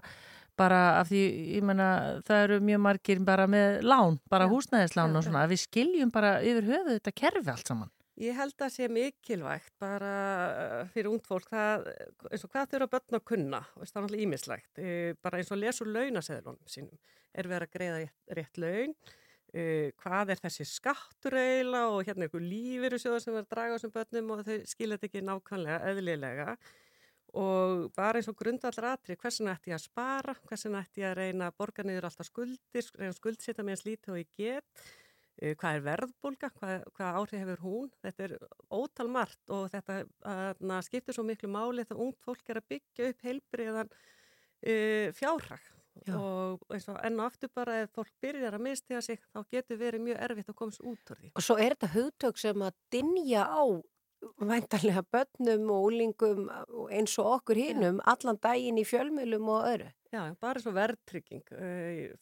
bara af því, ég menna, það eru mjög margir bara með lán, bara húsnæðislán og svona, að við skiljum bara yfir höfuð þetta kerfi allt saman. Ég held að sé mikilvægt bara uh, fyrir ungd fólk það, eins og hvað þurfa börn að kunna og það er náttúrulega ímislegt bara eins og lesur launaseðlunum sínum. Er verið að greiða rétt, rétt laun? Uh, hvað er þessi skattur eiginlega og hérna einhver lífir sem verður að draga á þessum börnum og þau skilja þetta ekki nákvæmlega eðlilega? Og bara eins og grundvallar atri hversin ætti ég að spara, hversin ætti ég að reyna að borga niður alltaf skuldir, reyna skuldsita með eins lítið og ég get hvað er verðbólga, hvað, hvað áhrif hefur hún? Þetta er ótal margt og þetta að, skiptir svo miklu máli þegar ungt fólk er að byggja upp heilbriðan uh, fjárhag. Já. og eins og enn og aftur bara ef fólk byrjar að mistiða sig þá getur verið mjög erfitt að komast út úr því. Og svo er þetta hugtök sem að dinja á væntarlega börnum og úlingum eins og okkur hinnum allan daginn í fjölmjölum og öðru. Já, bara svo verðtrygging.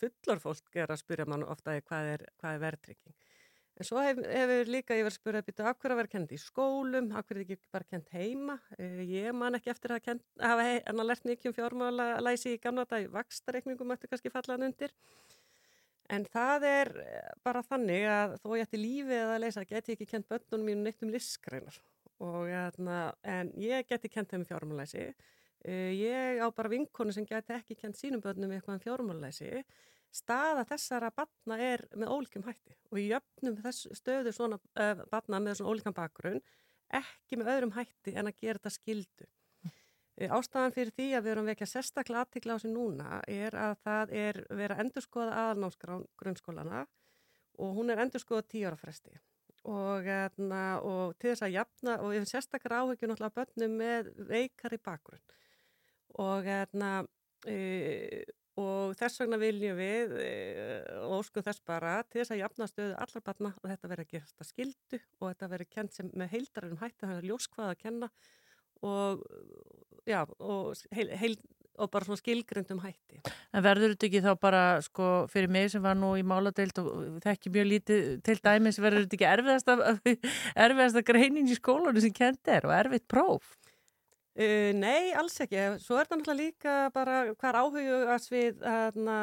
Fullar fólk er að spyrja mann ofta hvað er, hvað er verðtrygging. En svo hefur hef líka ég verið að spyrja að byrja akkur að vera kent í skólum, akkur er ekki bara kent heima. Ég man ekki eftir að hafa en að lert mikið um fjármála læsi í gamla dag, vakstareikningum ætti kannski fallaðan undir. En það er bara þannig að þó ég ætti lífið að leysa geti ég ekki kent börnunum mínu neitt um listgreinar og en ég geti kent þeim fjármálæsi. Ég á bara vinkonu sem geti ekki kent sínum börnum eitthvað um fjármálæsi. Staða þessara batna er með ólíkum hætti og ég jöfnum þess stöðu svona uh, batna með svona ólíkan bakgrunn ekki með öðrum hætti en að gera þetta skildu. Ástafan fyrir því að við erum vekja sérstaklega aðtikla á þessu núna er að það er verið að endurskoða aðalnámskrán grunnskólana og hún er endurskoðað tíu ára fresti. Og, etna, og til þess að jafna og við hefum sérstaklega áhugju náttúrulega börnum með veikari bakgrunn. Og, etna, e, og þess vegna viljum við e, og óskum þess bara til þess að jafna stöðu allar barna og þetta verður að gera skildu og þetta verður kent sem með heildarum hætti að það er ljóskvað að kenna og, já, og, heil, heil, og bara svona skilgröndum hætti. En verður þetta ekki þá bara sko fyrir mig sem var nú í máladeild og þekki mjög lítið til dæmis verður þetta ekki erfiðasta, erfiðasta greinin í skólanu sem kent er og erfiðt próf? Uh, nei, alls ekki. Svo er það náttúrulega líka bara hvar áhugast við aðna,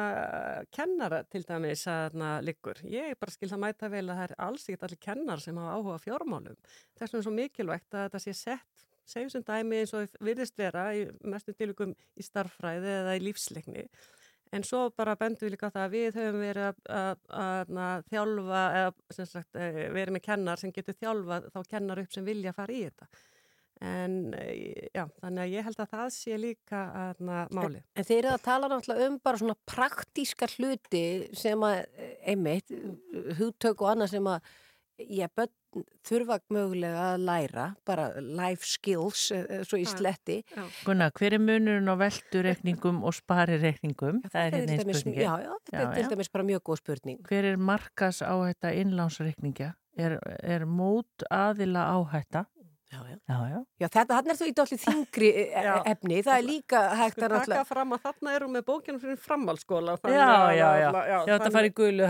kennara til dæmis aðna, liggur. Ég bara skil það mæta vel að það er alls ekkert allir kennar sem hafa áhuga fjármálum. Þess vegna er svo mikilvægt að þetta sé sett segjum sem dæmi eins og virðist vera í mestum tilvíkum í starffræði eða í lífsleikni en svo bara bendum við líka það að við höfum verið að, þjálfa eða sagt, verið með kennar sem getur þjálfa þá kennar upp sem vilja fara í þetta en já, þannig að ég held að það sé líka máli. En, en þeir eru að tala náttúrulega um bara svona praktíska hluti sem að, einmitt hugtök og annað sem að já, börn þurfa mögulega að læra bara life skills svo í sletti Gunnar, hver er munurinn á veldureikningum og sparireikningum? Já, það er hérna einn spurning Já, já, þetta já, er til dæmis bara mjög góð spurning Hver er markas á þetta innlánsreikningja? Er, er mót aðila áhætta? Já, já. Já, þetta, hann er þú í dálítið þingri efni, það er líka hægt að náttúrulega... Taka fram að þarna erum við bókinu fyrir framhaldsskóla. Já, já, já, já, þetta fari í gulu.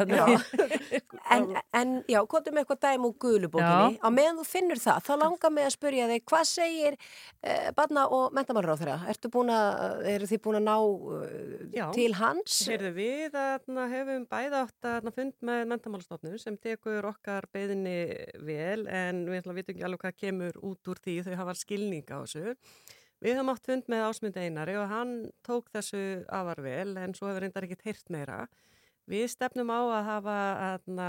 en, en, já, er með eitthvað dæm úr gulubókinni? Á meðan þú finnur það, þá langar mig að spurja þig, hvað segir eh, barna og mentamálur á þeirra? Ertu búin að, eru þið búin að ná uh, til hans? Já, heyrðu við að hefum bæða átt að fund með mentamálstofnum sem tekur okkar beðinni vel, en við vitum ekki alveg hvað kemur út út úr því þau hafa skilning á þessu. Við höfum átt fund með ásmynd einari og hann tók þessu afar vel en svo hefur reyndar ekkert heyrt meira. Við stefnum á að hafa aðna,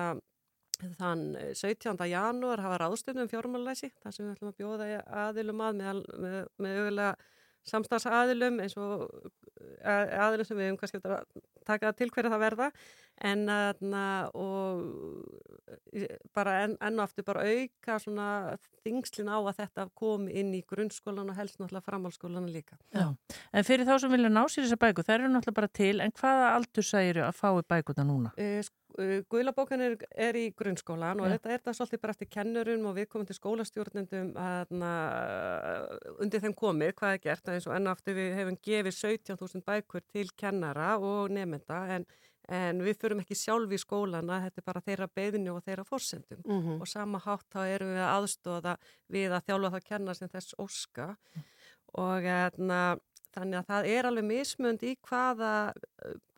þann 17. janúar hafa ráðstöfnum fjármálalæsi þar sem við ætlum að bjóða aðilum að með, með, með auðvitað samstagsaðilum eins og að- aðilum sem við hefum kannski eftir að taka til hverja það verða en og í- bara enn, enn og aftur bara auka svona þingslin á að þetta komi inn í grunnskólan og helst náttúrulega framhalskólan líka. Já. En fyrir þá sem vilja ná sér þessar bækur, þær eru náttúrulega bara til, en hvaða aldur særu að fái bækurna núna? Uh, Guðlabókan er, er í grunnskólan og Já. þetta er það svolítið bara eftir kennurum og við komum til skólastjórnendum að, undir þeim komið hvað er gert eins og enn og aftur við hefum gefið 17.000 bækur til kennara og nefnda en, en við fyrum ekki sjálf í skólana, þetta er bara þeirra beðinu og þeirra forsendum Mhm. og sama hátt þá erum við að aðstóða við að þjálfa það kennar sem þess óska og etna, þannig að það er alveg mismönd í hvaða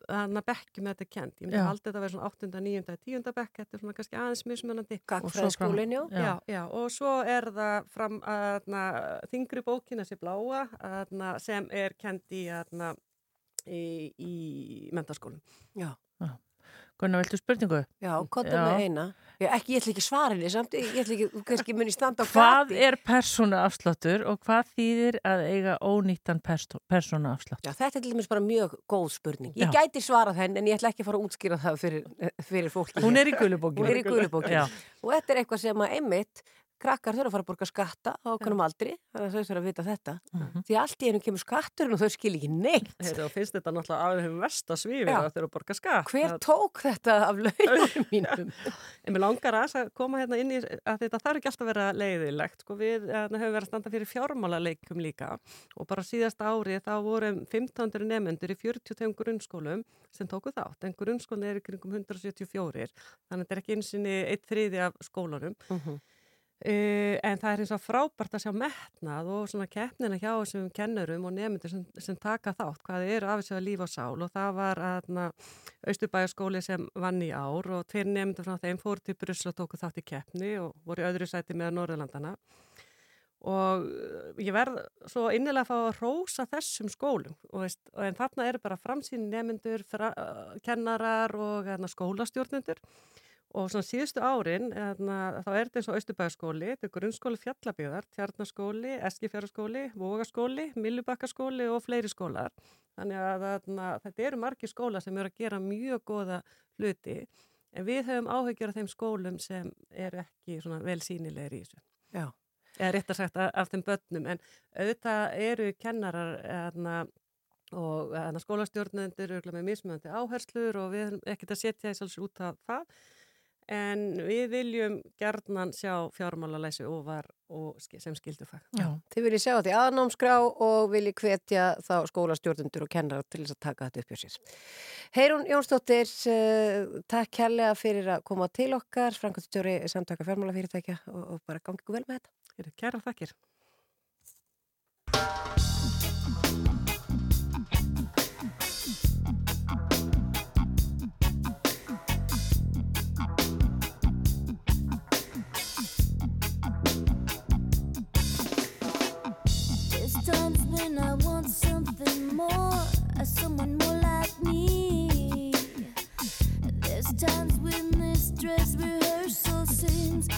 hana bekkjum þetta er kent. Ég myndi halda þetta að vera svona 8. 9. 10. bekk, þetta er svona kannski aðeins mismunandi. Gagnfræðaskólinn, já. Já, já, og svo er það fram að þingri bókin, þessi bláa, aðna, sem er kent í, aðna, í, í mentaskólum. Já. Gunnar, viltu spurningu? Já, konta með eina. Já, ekki, ég ætla ekki svarinni samt, ég ætla ekki, kannski muni standa á Hvað gati. er persónuafsláttur og hvað þýðir að eiga ónýttan persónuafslátt? Já, þetta er til dæmis bara mjög góð spurning. Ég Já. gæti svarað henn en ég ætla ekki að fara að útskýra það fyrir, fyrir fólki. Hún er í gulubókinni. Hún er í gulubókinni. Já. Og þetta er eitthvað sem að einmitt krakkar þurfa að fara að borga skatta á okkunum aldri, þannig að þau þurfa að vita þetta. Mhm. Því allt í einu kemur skatturinn og þau skil ekki neitt. Og finnst þetta náttúrulega að þeim versta svífið Já. að borga skatt. Hver Það- tók þetta af launum mínum? En mér langar aðeins að koma hérna inn í að þetta þarf ekki alltaf að vera leiðilegt. Sko, við hérna, höfum verið að standa fyrir fjármálaleikum líka og bara síðast ári þá voru 1500 nefnendur í 42 grunnskólum sem tóku þátt. En grunnskólinn er í kringum 174 þannig að þetta er ekki einsinni eitt þriði af skólanum. Uh, en það er eins og frábært að sjá metnað og svona keppnina hjá þessum kennurum og nefndur sem, sem taka þátt hvað eru af þessu að lífa og sál og það var aðna Austurbæjaskóli sem vann í ár og tveir nefndur frá þeim fóru til Brussel og tóku þátt í keppni og voru í öðru sæti með Norðurlandana og uh, ég verð svo innilega að fá að rósa þessum skólum og veist, og en þarna eru bara framsýn nefndur, uh, kennarar og hérna, skólastjórnendur og svona síðustu árin hérna, þá er þetta eins og Austurbæðaskóli, þetta er grunnskóli fjallabíðar, tjarnaskóli, eskifjaraskóli, vogaskóli, millubakkaskóli og fleiri skólar. Þannig að þarna, þetta eru margir skólar sem eru að gera mjög goða hluti en við höfum áhyggjur af þeim skólum sem eru ekki svona vel sínilegir í þessu. Já. Eða rétt að sagt af, þeim börnum en auðvitað eru kennarar hérna, og hérna, skólastjórnendur eru með mismöndi áherslur og við erum ekkert að setja þess alls út af það en við viljum gerðnan sjá fjármálalæsi ofar og sem skildufag. Já. Þið viljið sjá þetta í aðnámskrá og viljið hvetja þá skólastjórnundur og kennar til þess að taka þetta upp hjá sér. Heirún Jónsdóttir, uh, takk kærlega fyrir að koma til okkar, Frankastjóri samtaka fjármálafyrirtækja og, og bara gangi ykkur vel með þetta. Kæra þakkir. When I want something more, uh, someone more like me. There's times when this dress rehearsal seems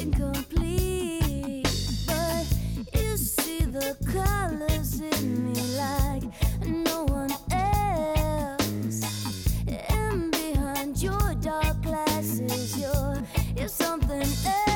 incomplete. But you see the colors in me like no one else. And behind your dark glasses, you're, you're something else.